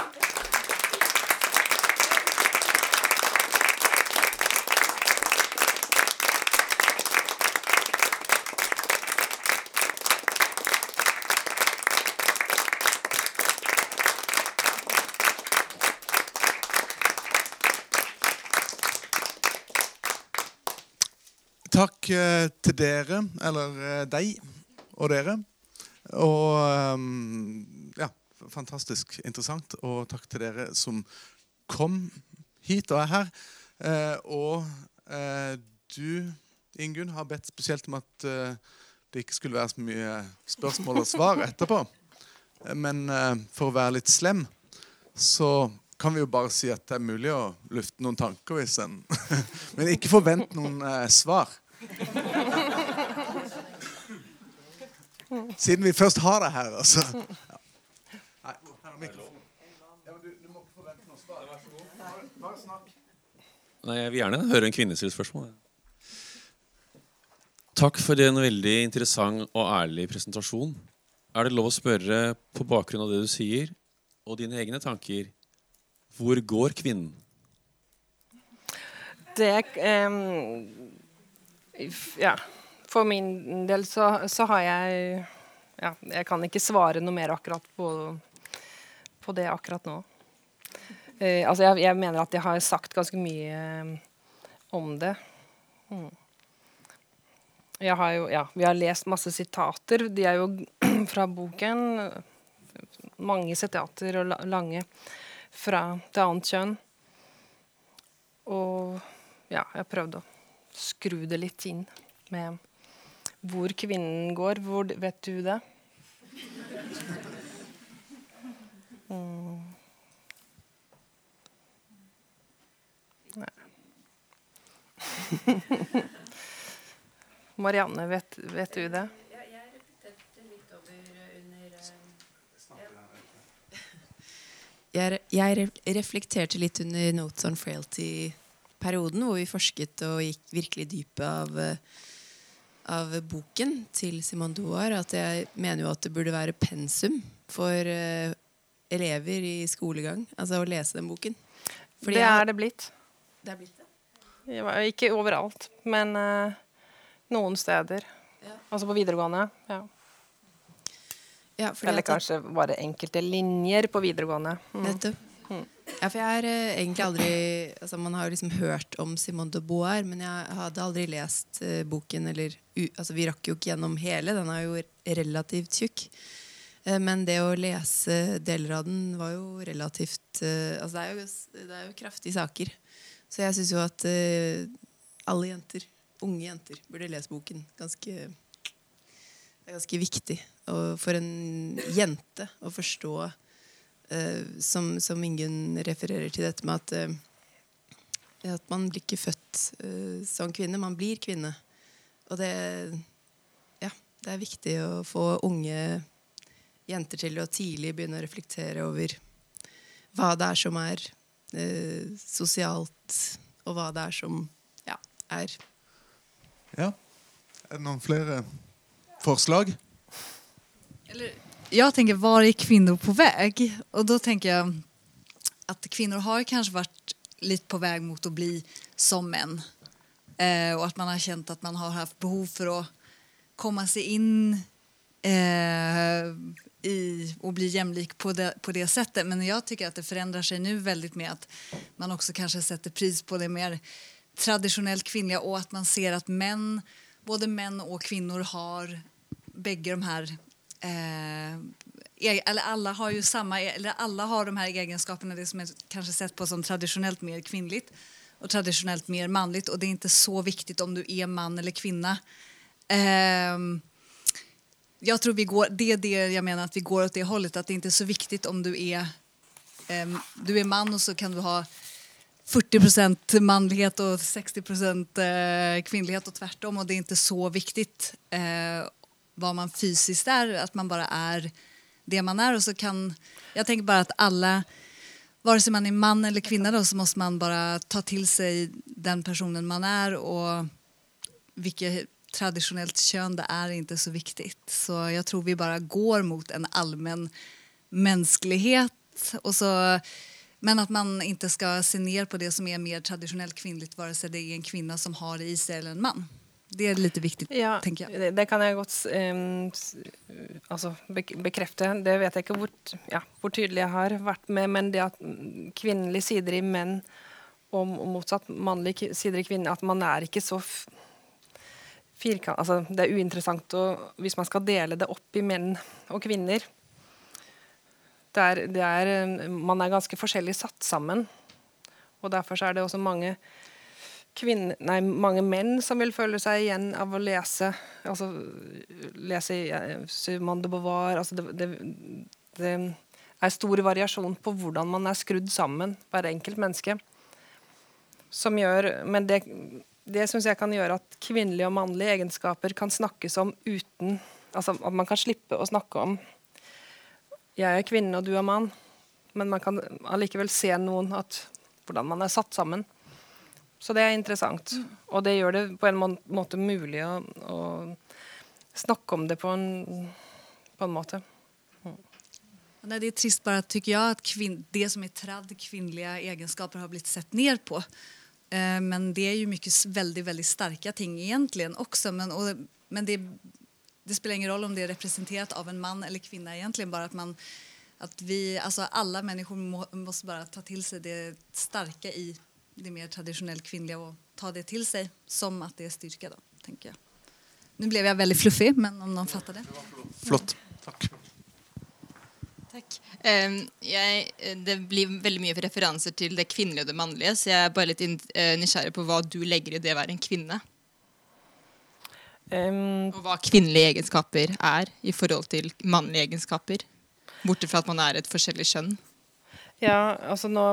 Takk eh, til dere, eller eh, deg og dere. Og um, ja, fantastisk interessant. Og takk til dere som kom hit og er her. Eh, og eh, du, Ingunn, har bedt spesielt om at eh, det ikke skulle være så mye spørsmål og svar etterpå. Men eh, for å være litt slem, så kan vi jo bare si at det er mulig å lufte noen tanker hvis en Men ikke forvent noen svar. Siden vi først har det her, altså. Ja. Nei, her er mikrofonen. Ja, du, du, må ikke forvente noe svar. Bare snakk. Nei, Jeg vil gjerne høre en kvinne stille spørsmål. Takk for en veldig interessant og ærlig presentasjon. Er det lov å spørre, på bakgrunn av det du sier, og dine egne tanker, hvor går kvinnen? Det um ja, for min del så, så, har jeg ja, Jeg kan ikke svare noe mer akkurat på, på det akkurat nå. Eh, altså jeg, jeg, mener at jeg har sagt ganske mye eh, om det. Mm. Jeg har jo, ja, vi har lest masse sitater. De er jo fra boken. Mange sitater og lange fra det annet kjønn. Og ja, jeg har prøvd å skru det litt inn med hvor kvinnen går. Hvor, vet du det? Mm. Nei. Marianne, vet, vet, du det? Ja, jeg reflekterte litt over under Jeg jeg reflekterte litt under Notes on Frailty-perioden, hvor vi forsket og gikk virkelig dypet av, eh, av boken til Simon Doar, At jeg mener jo at det burde være pensum for uh, elever i skolegang. Altså å lese den boken. Fordi det er det blitt. det er blitt det. Ikke overalt, men uh, noen steder. Ja. Altså på videregående. Ja. Ja, Eller kanskje bare enkelte linjer på videregående. Mm. Nettopp. Ja, for jeg har eh, egentlig aldri altså Man har jo liksom hørt om Simone de Beauvoir, men jeg hadde aldri lest uh, boken. Eller, uh, altså Vi rakk jo ikke gjennom hele, den er jo relativt tjukk. Uh, men det å lese deler av den var jo relativt Altså det er jo, det er jo kraftige saker. Så jeg syns jo at alle jenter, unge jenter, burde lese boken. Ganske det er ganske viktig og for en jente å forstå som, som Ingunn refererer til dette med at, eh, at man blir ikke født eh, som kvinne, man blir kvinne. Og det, ja, det er viktig å få unge jenter til å tidlig begynne å reflektere over hva det er som er eh, sosialt, og hva det er som ja, er Ja. Er det noen flere forslag? Eller, jag tänker, var är kvinnor på väg? Och då tänker jag att kvinnor har kanske varit lite på väg mot att bli som män. Eh, och att man har känt att man har haft behov för att komma sig in eh, i och bli jämlik på det, på det sättet. Men jag tycker att det förändrar sig nu väldigt med att man också kanske sätter pris på det mer traditionellt kvinnliga och att man ser att män, både män och kvinnor har bägge de här eh, e- eller alla har ju samma, eller alla har de här egenskaperna, det som är kanske sett på som traditionellt mer kvinnligt och traditionellt mer manligt och det är inte så viktigt om du är man eller kvinna. Eh, jag tror vi går, det är det jag menar att vi går åt det hållet, att det inte är så viktigt om du är, ehm, du är man och så kan du ha 40% manlighet og 60 kvinnelighet kvinnlighet tvert om. Og det er ikke så viktigt vad man fysiskt är, att man bara är det man är och så kan, jag tänker bara att alla vare sig man är man eller kvinna då, så måste man bara ta till sig den personen man är och vilket traditionellt kön det är inte så viktigt. Så jag tror vi bara går mot en allmän mänsklighet. Och så, men att man inte ska se ner på det som är mer traditionellt kvinnligt vare sig det är en kvinna som har det i sig eller en man. Det er litt viktig, Ja, tenker jeg. det, det kan jeg godt um, altså, bekrefte. Det vet jeg ikke hvor, ja, hvor tydelig jeg har vært med, men det at kvinnelige sider i menn og motsatt mannlige sider i kvinner, at man er ikke så firkant... Altså, det er uinteressant å, hvis man skal dele det opp i menn og kvinner. Det er, det er, man er ganske forskjellig satt sammen, og derfor så er det også mange kvinner, nei, mange menn som vil føle seg igjen av å lese altså lese eh, Simone de Beauvoir altså det, det, det er stor variasjon på hvordan man er skrudd sammen, hver enkelt menneske. Som gjør, men det, det syns jeg kan gjøre at kvinnelige og mannlige egenskaper kan snakkes om uten altså At man kan slippe å snakke om jeg er kvinne og du er mann, men man kan allikevel se noen at hvordan man er satt sammen. Så det er interessant. Og det gjør det på en måte mulig å, å snakke om det på en, på en måte. Nej, det är trist bara tycker jag att det som är tradd kvinnliga egenskaper har blivit sett ner på. Eh, men det är ju mycket veldig, väldigt starka ting egentligen också. Men, och, men det, det spelar ingen roll om det är representerat av en man eller kvinna egentligen. Bara att man att vi, alltså alla människor må, bara ta till sig det starka i det mer tradisjonelt kvinnelige å ta det til seg som at det er styrka da, tenker jeg. Nå ble jeg veldig fluffig, men om noen fatter det. Flott. Takk. Takk. Jeg, det blir veldig mye referanser til det kvinnelige og det mannlige, så jeg er bare litt eh, nysgjerrig på hva du legger i det å være en kvinne. Um, Og hva kvinnelige egenskaper er i forhold til mannlige egenskaper. Borte fra at man er et forskjellig kjønn. Ja, altså nå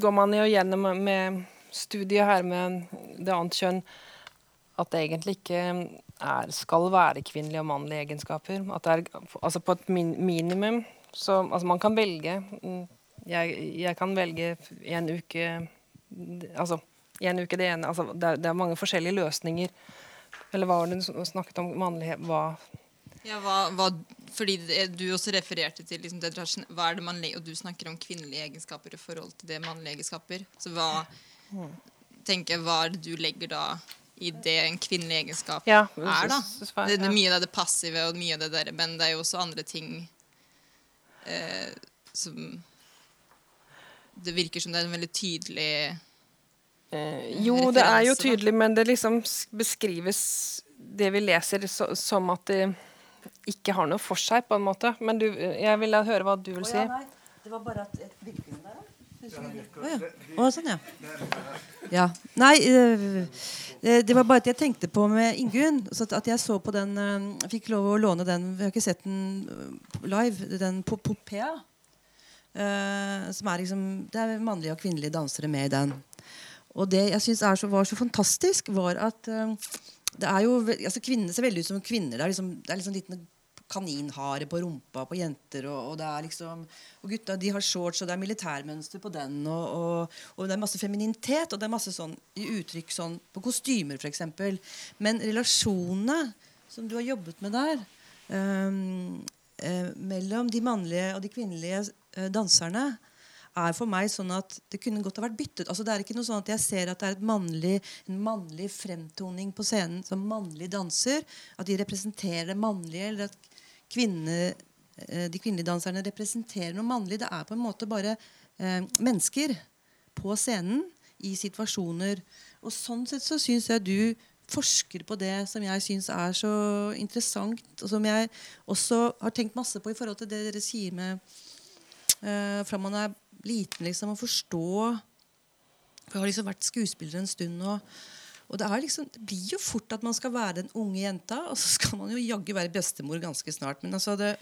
går man jo gjennom med studiet her med det annet kjønn at det egentlig ikke er, skal være kvinnelige og mannlige egenskaper. At det er altså på et min minimum så altså Man kan velge jeg, jeg kan velge en uke Altså en uke det ene altså, det, er, det er mange forskjellige løsninger. Eller hva var det du snakket om mannlighet hva, Ja, hva, hva, fordi du også refererte til liksom, det, hva er det man, Og du snakker om kvinnelige egenskaper i forhold til det mannlige egenskaper. Så hva tenker hva er det du legger da i det en kvinnelig egenskap Ja, er, da? Det, det, mye av det passive og mye av det der, men det er jo også andre ting eh, som Det virker som det er en veldig tydelig Eh, jo, det er jo tydelig, da. men det liksom beskrives Det vi leser, så, som at det ikke har noe for seg, på en måte. Men du, jeg vil høre hva du vil si. Det var bare at et virker den der, da? Å ja. Oh, sånn, ja. ja. Nei, øh, det var bare at jeg tenkte på med Ingunn. At at jeg så på den Jeg fikk lov å låne den. Vi har ikke sett den øh, live. Den på Popea. som er liksom Det er mannlige og kvinnelige dansere med i den. Og det jeg syns var så fantastisk, var at det er jo altså Kvinnene ser veldig ut som kvinner. Det er liksom, det er liksom liten kaninhare på rumpa på jenter. Og, og det er liksom Og gutta de har shorts, og det er militærmønster på den. Og, og, og det er masse femininitet, og det er masse sånn i uttrykk sånn på kostymer f.eks. Men relasjonene som du har jobbet med der, um, eh, mellom de mannlige og de kvinnelige eh, danserne, er for meg sånn at det kunne godt ha vært byttet. Altså Det er ikke noe sånn at jeg ser at det er mannlig, en mannlig fremtoning på scenen som mannlig danser. At de representerer det mannlige, eller at kvinne, eh, de kvinnelige danserne representerer noe mannlig. Det er på en måte bare eh, mennesker på scenen i situasjoner. Og sånn sett så syns jeg du forsker på det som jeg syns er så interessant, og som jeg også har tenkt masse på i forhold til det dere sier med uh, fra man er liten, liksom, å forstå For jeg har liksom vært skuespiller en stund. og og det, er liksom, det blir jo fort at man skal være den unge jenta, og så skal man jo jaggu være bestemor ganske snart. Men altså, det,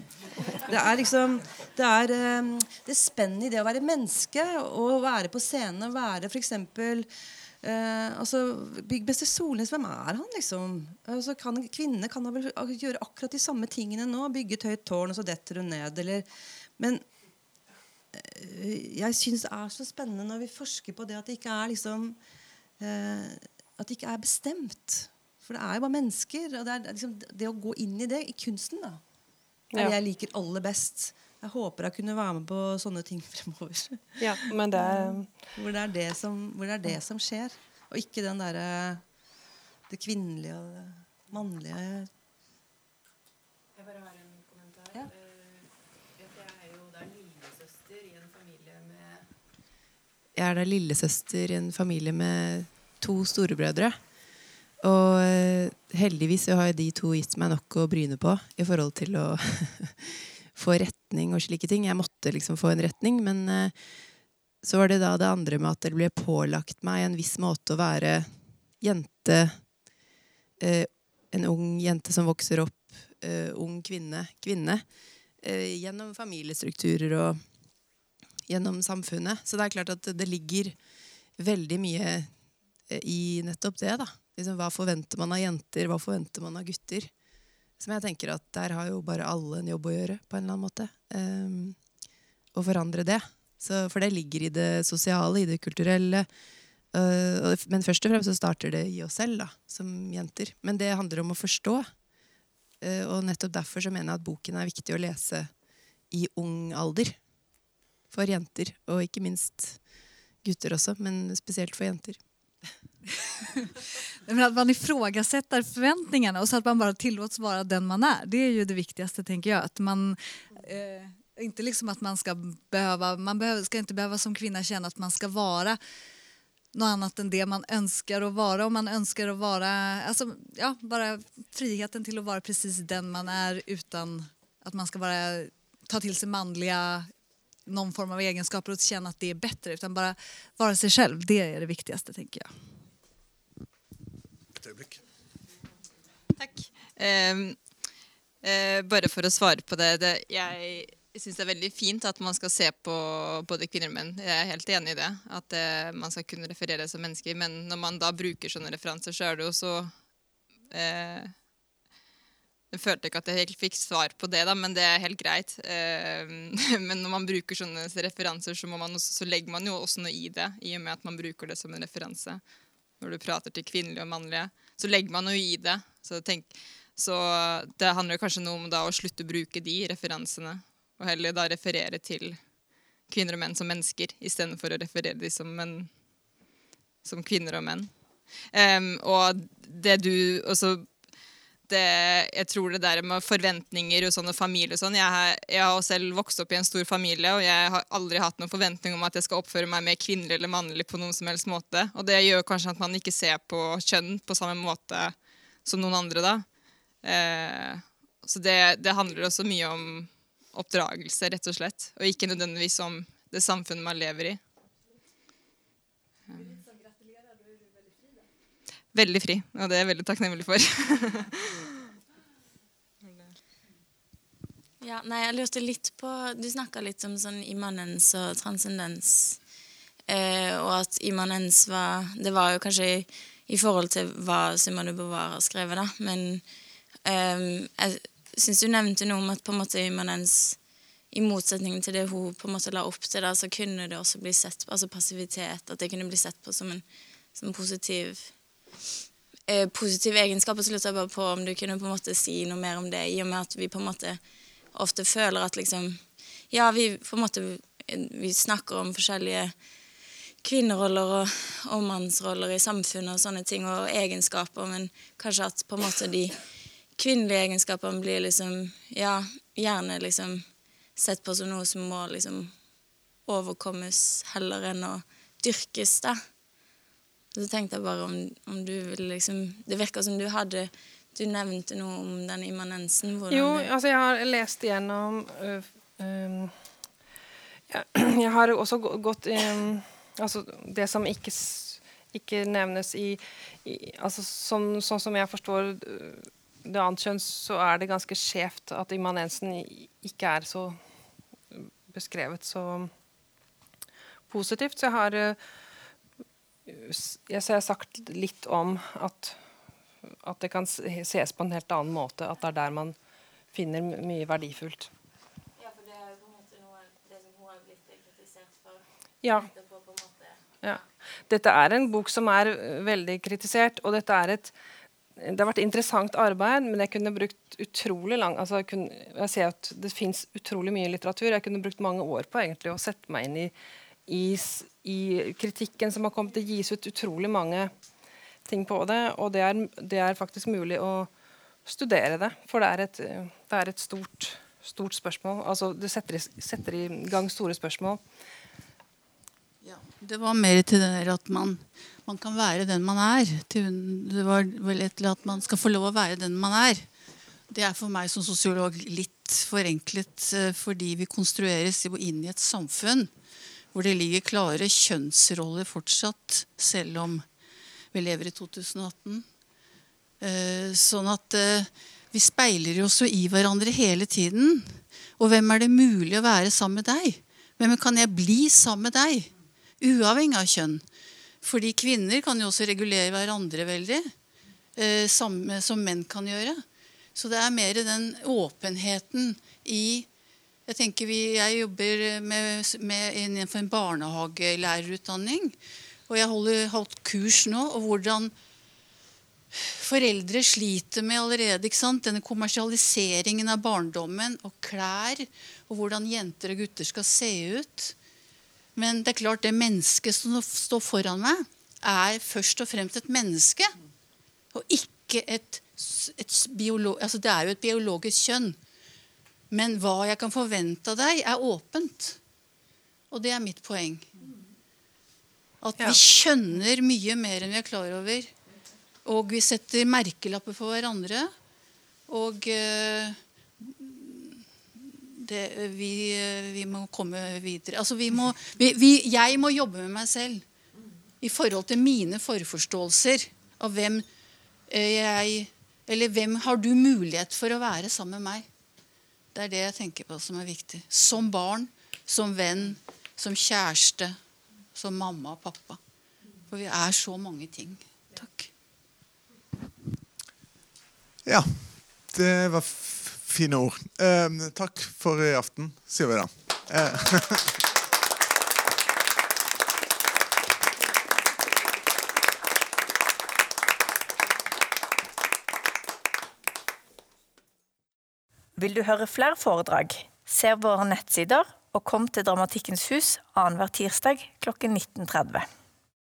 det er liksom Det er eh, det spennet i det å være menneske og være på scenen og være f.eks. Eh, altså, Byggbester Solnes, hvem er han, liksom? Altså, kan, kvinne kan vel gjøre akkurat de samme tingene nå. Bygge et høyt tårn, og så detter hun ned. Eller, men jeg syns det er så spennende når vi forsker på det at det ikke er liksom eh, At det ikke er bestemt. For det er jo bare mennesker. Og det er liksom det å gå inn i det i kunsten, da. Er Ja. det jeg liker aller best. Jeg håper jeg kunne være med på sånne ting fremover. Ja, men det er Hvor det er det som, hvor det, er det som skjer. Og ikke den derre Det kvinnelige og det mannlige. Jeg bare har en kommentar. Ja. Eh, Jeg er jo da lillesøster i en familie med Jeg er da lillesøster i en familie med to storebrødre. Og eh, heldigvis så har de to gitt meg nok å bryne på i forhold til å få retning og slike ting. Jeg måtte liksom få en retning, men eh, så var det da det andre med at det ble pålagt meg en viss måte å være jente eh, En ung jente som vokser opp, ung kvinne, kvinne gjennom familiestrukturer og gjennom samfunnet. Så det er klart at det ligger veldig mye eh, i nettopp det. da. Liksom, hva forventer man av jenter, hva forventer man av gutter? Som jeg tenker at der har jo bare alle en jobb å gjøre, på en eller annen måte. Um, å forandre det. Så, for det ligger i det sosiale, i det kulturelle. Uh, men først og fremst så starter det i oss selv, da, som jenter. Men det handler om å forstå. Uh, og nettopp derfor så mener jeg at boken er viktig å lese i ung alder. For jenter, og ikke minst gutter også, men spesielt for jenter. Men at man ifrågasetter forventningene, og så at man bare tillåts være den man er, Det er jo det viktigste, tenker jeg. At man, eh, Ikke liksom at man skal behøve man behöver, skal ikke behøve som kvinne kjenne at man skal være noe annet enn det man ønsker å være. Om man ønsker å være altså, ja, Bare friheten til å være precis den man er, utan at man skal bare ta til seg manliga någon form av egenskaper och känna att det är bättre. Utan bara vara sig själv. Det är det viktigaste tänker jag. Takk. Ehm, eh, bare for å svare på det, det Jeg syns det er veldig fint at man skal se på både kvinner og menn. Jeg er helt enig i det. At uh, man skal kunne referere som mennesker. Men når man da bruker sånne referanser, så er det jo så eh, Jeg følte ikke at jeg helt fikk svar på det, da, men det er helt greit. Eh, men når man bruker sånne referanser, så, man også, så, legger man jo også noe i det, i og med at man bruker det som en referanse. Når du prater til kvinnelige og mannlige, så legger man noe i det. Så, tenk, så det handler kanskje noe om da å slutte å bruke de referansene, og heller da referere til kvinner og menn som mennesker, istedenfor å referere dem som, menn, som kvinner og menn. Um, og det du også det, jeg tror det der med forventninger og sånne familier og sånn jeg, har, jeg har selv vokst opp i en stor familie, og jeg har aldri hatt noen forventning om at jeg skal oppføre meg mer kvinnelig eller mannlig på noen som helst måte. Og det gjør kanskje at man ikke ser på kjønn på samme måte som noen andre, da. Eh, så det, det, handler også mye om oppdragelse, rett og slett, og ikke nødvendigvis om det samfunnet man lever i. Veldig fri, og det er jeg veldig takknemlig for. ja, nei, jeg lurte litt på Du snakka litt om sånn immanens og transcendens. Eh, og at immanens var Det var jo kanskje i, i forhold til hva Simone Beauvoir har skrevet, da. Men eh, jeg syns du nevnte noe om at på en måte immanens i motsetning til det hun på en måte la opp til, da, så kunne det også bli sett altså passivitet, at det kunne bli sett på som en som positiv eh, egenskaper egenskap. Så lurte jeg bare på om du kunne på en måte si noe mer om det, i og med at vi på en måte ofte føler at liksom Ja, vi på en måte vi snakker om forskjellige kvinneroller og, og mannsroller i samfunnet og sånne ting, og egenskaper, men kanskje at på en måte de kvinnelige egenskapene blir liksom Ja, gjerne liksom sett på som noe som må liksom overkommes heller enn å dyrkes, da. Så tenkte jeg bare om, om du ville liksom Det virka som du hadde Du nevnte noe om den immanensen. jo, altså jeg har lest igjennom øh, øh, jeg, jeg, har også gått øh, Altså det som ikke, ikke nevnes i, i altså sånn, sånn, som jeg forstår det annet kjønn, så er det ganske skjevt at immanensen ikke er så beskrevet så positivt. Så jeg har jeg har sagt litt om at, at, det kan ses på en helt annen måte. At det er der man finner mye verdifullt. Ja, for det er på en måte noe det som hun har blitt kritisert for. Ja. ja. Dette er en bok som er veldig kritisert, og dette er et det har vært interessant arbeid, men jeg kunne brukt utrolig lang altså jeg, kunne, jeg ser at Det fins utrolig mye litteratur. Jeg kunne brukt mange år på egentlig å sette meg inn i i, i, kritikken som har kommet. Det gis ut utrolig mange ting på det, og det er, det er faktisk mulig å studere det. For det er et, det er et stort, stort, spørsmål. Altså, det setter setter i, gang store spørsmål. Ja, det var mer til det der at man, man kan være den man er. Det var vel til at man skal få lov å være den man er. Det er for meg som sosiolog litt forenklet eh, fordi vi konstrueres inn i et samfunn hvor det ligger klare kjønnsroller fortsatt, selv om vi lever i 2018. Eh, sånn at eh, vi speiler oss jo i hverandre hele tiden. Og hvem er det mulig å være sammen med deg? Hvem kan jeg bli sammen med deg? Uavhengig av kjønn. Fordi kvinner kan jo også regulere hverandre veldig. Eh, samme som menn kan gjøre. Så det er mer den åpenheten i jeg tenker vi, jeg jobber med, med innenfor en barnehagelærerutdanning. Og jeg holder holdt kurs nå og hvordan foreldre sliter med allerede ikke sant? denne kommersialiseringen av barndommen og klær. Og hvordan jenter og gutter skal se ut. Men det er klart det mennesket som står foran meg, er først og fremst et menneske. Og ikke et, et biolog... Altså det er jo et biologisk kjønn. Men hva jeg kan forvente av deg, er åpent. Og det er mitt poeng. At vi skjønner mye mer enn vi er klar over. Og vi setter merkelapper for hverandre. Og uh, det, vi, vi, må komme videre. Altså, vi må, vi, jeg må jobbe med meg selv i forhold til mine forforståelser av hvem eh, jeg Eller hvem har du mulighet for å være sammen med meg? Det er det jeg tenker på som er viktig. Som barn, som venn, som kjæreste, som mamma og pappa. For vi er så mange ting. Takk. Ja. Det var f- fine ord. Eh, takk for i aften, sier vi da. Eh, Vil du høre flere foredrag? Se våre nettsider og kom til Dramatikkens hus annenhver tirsdag klokken 19.30.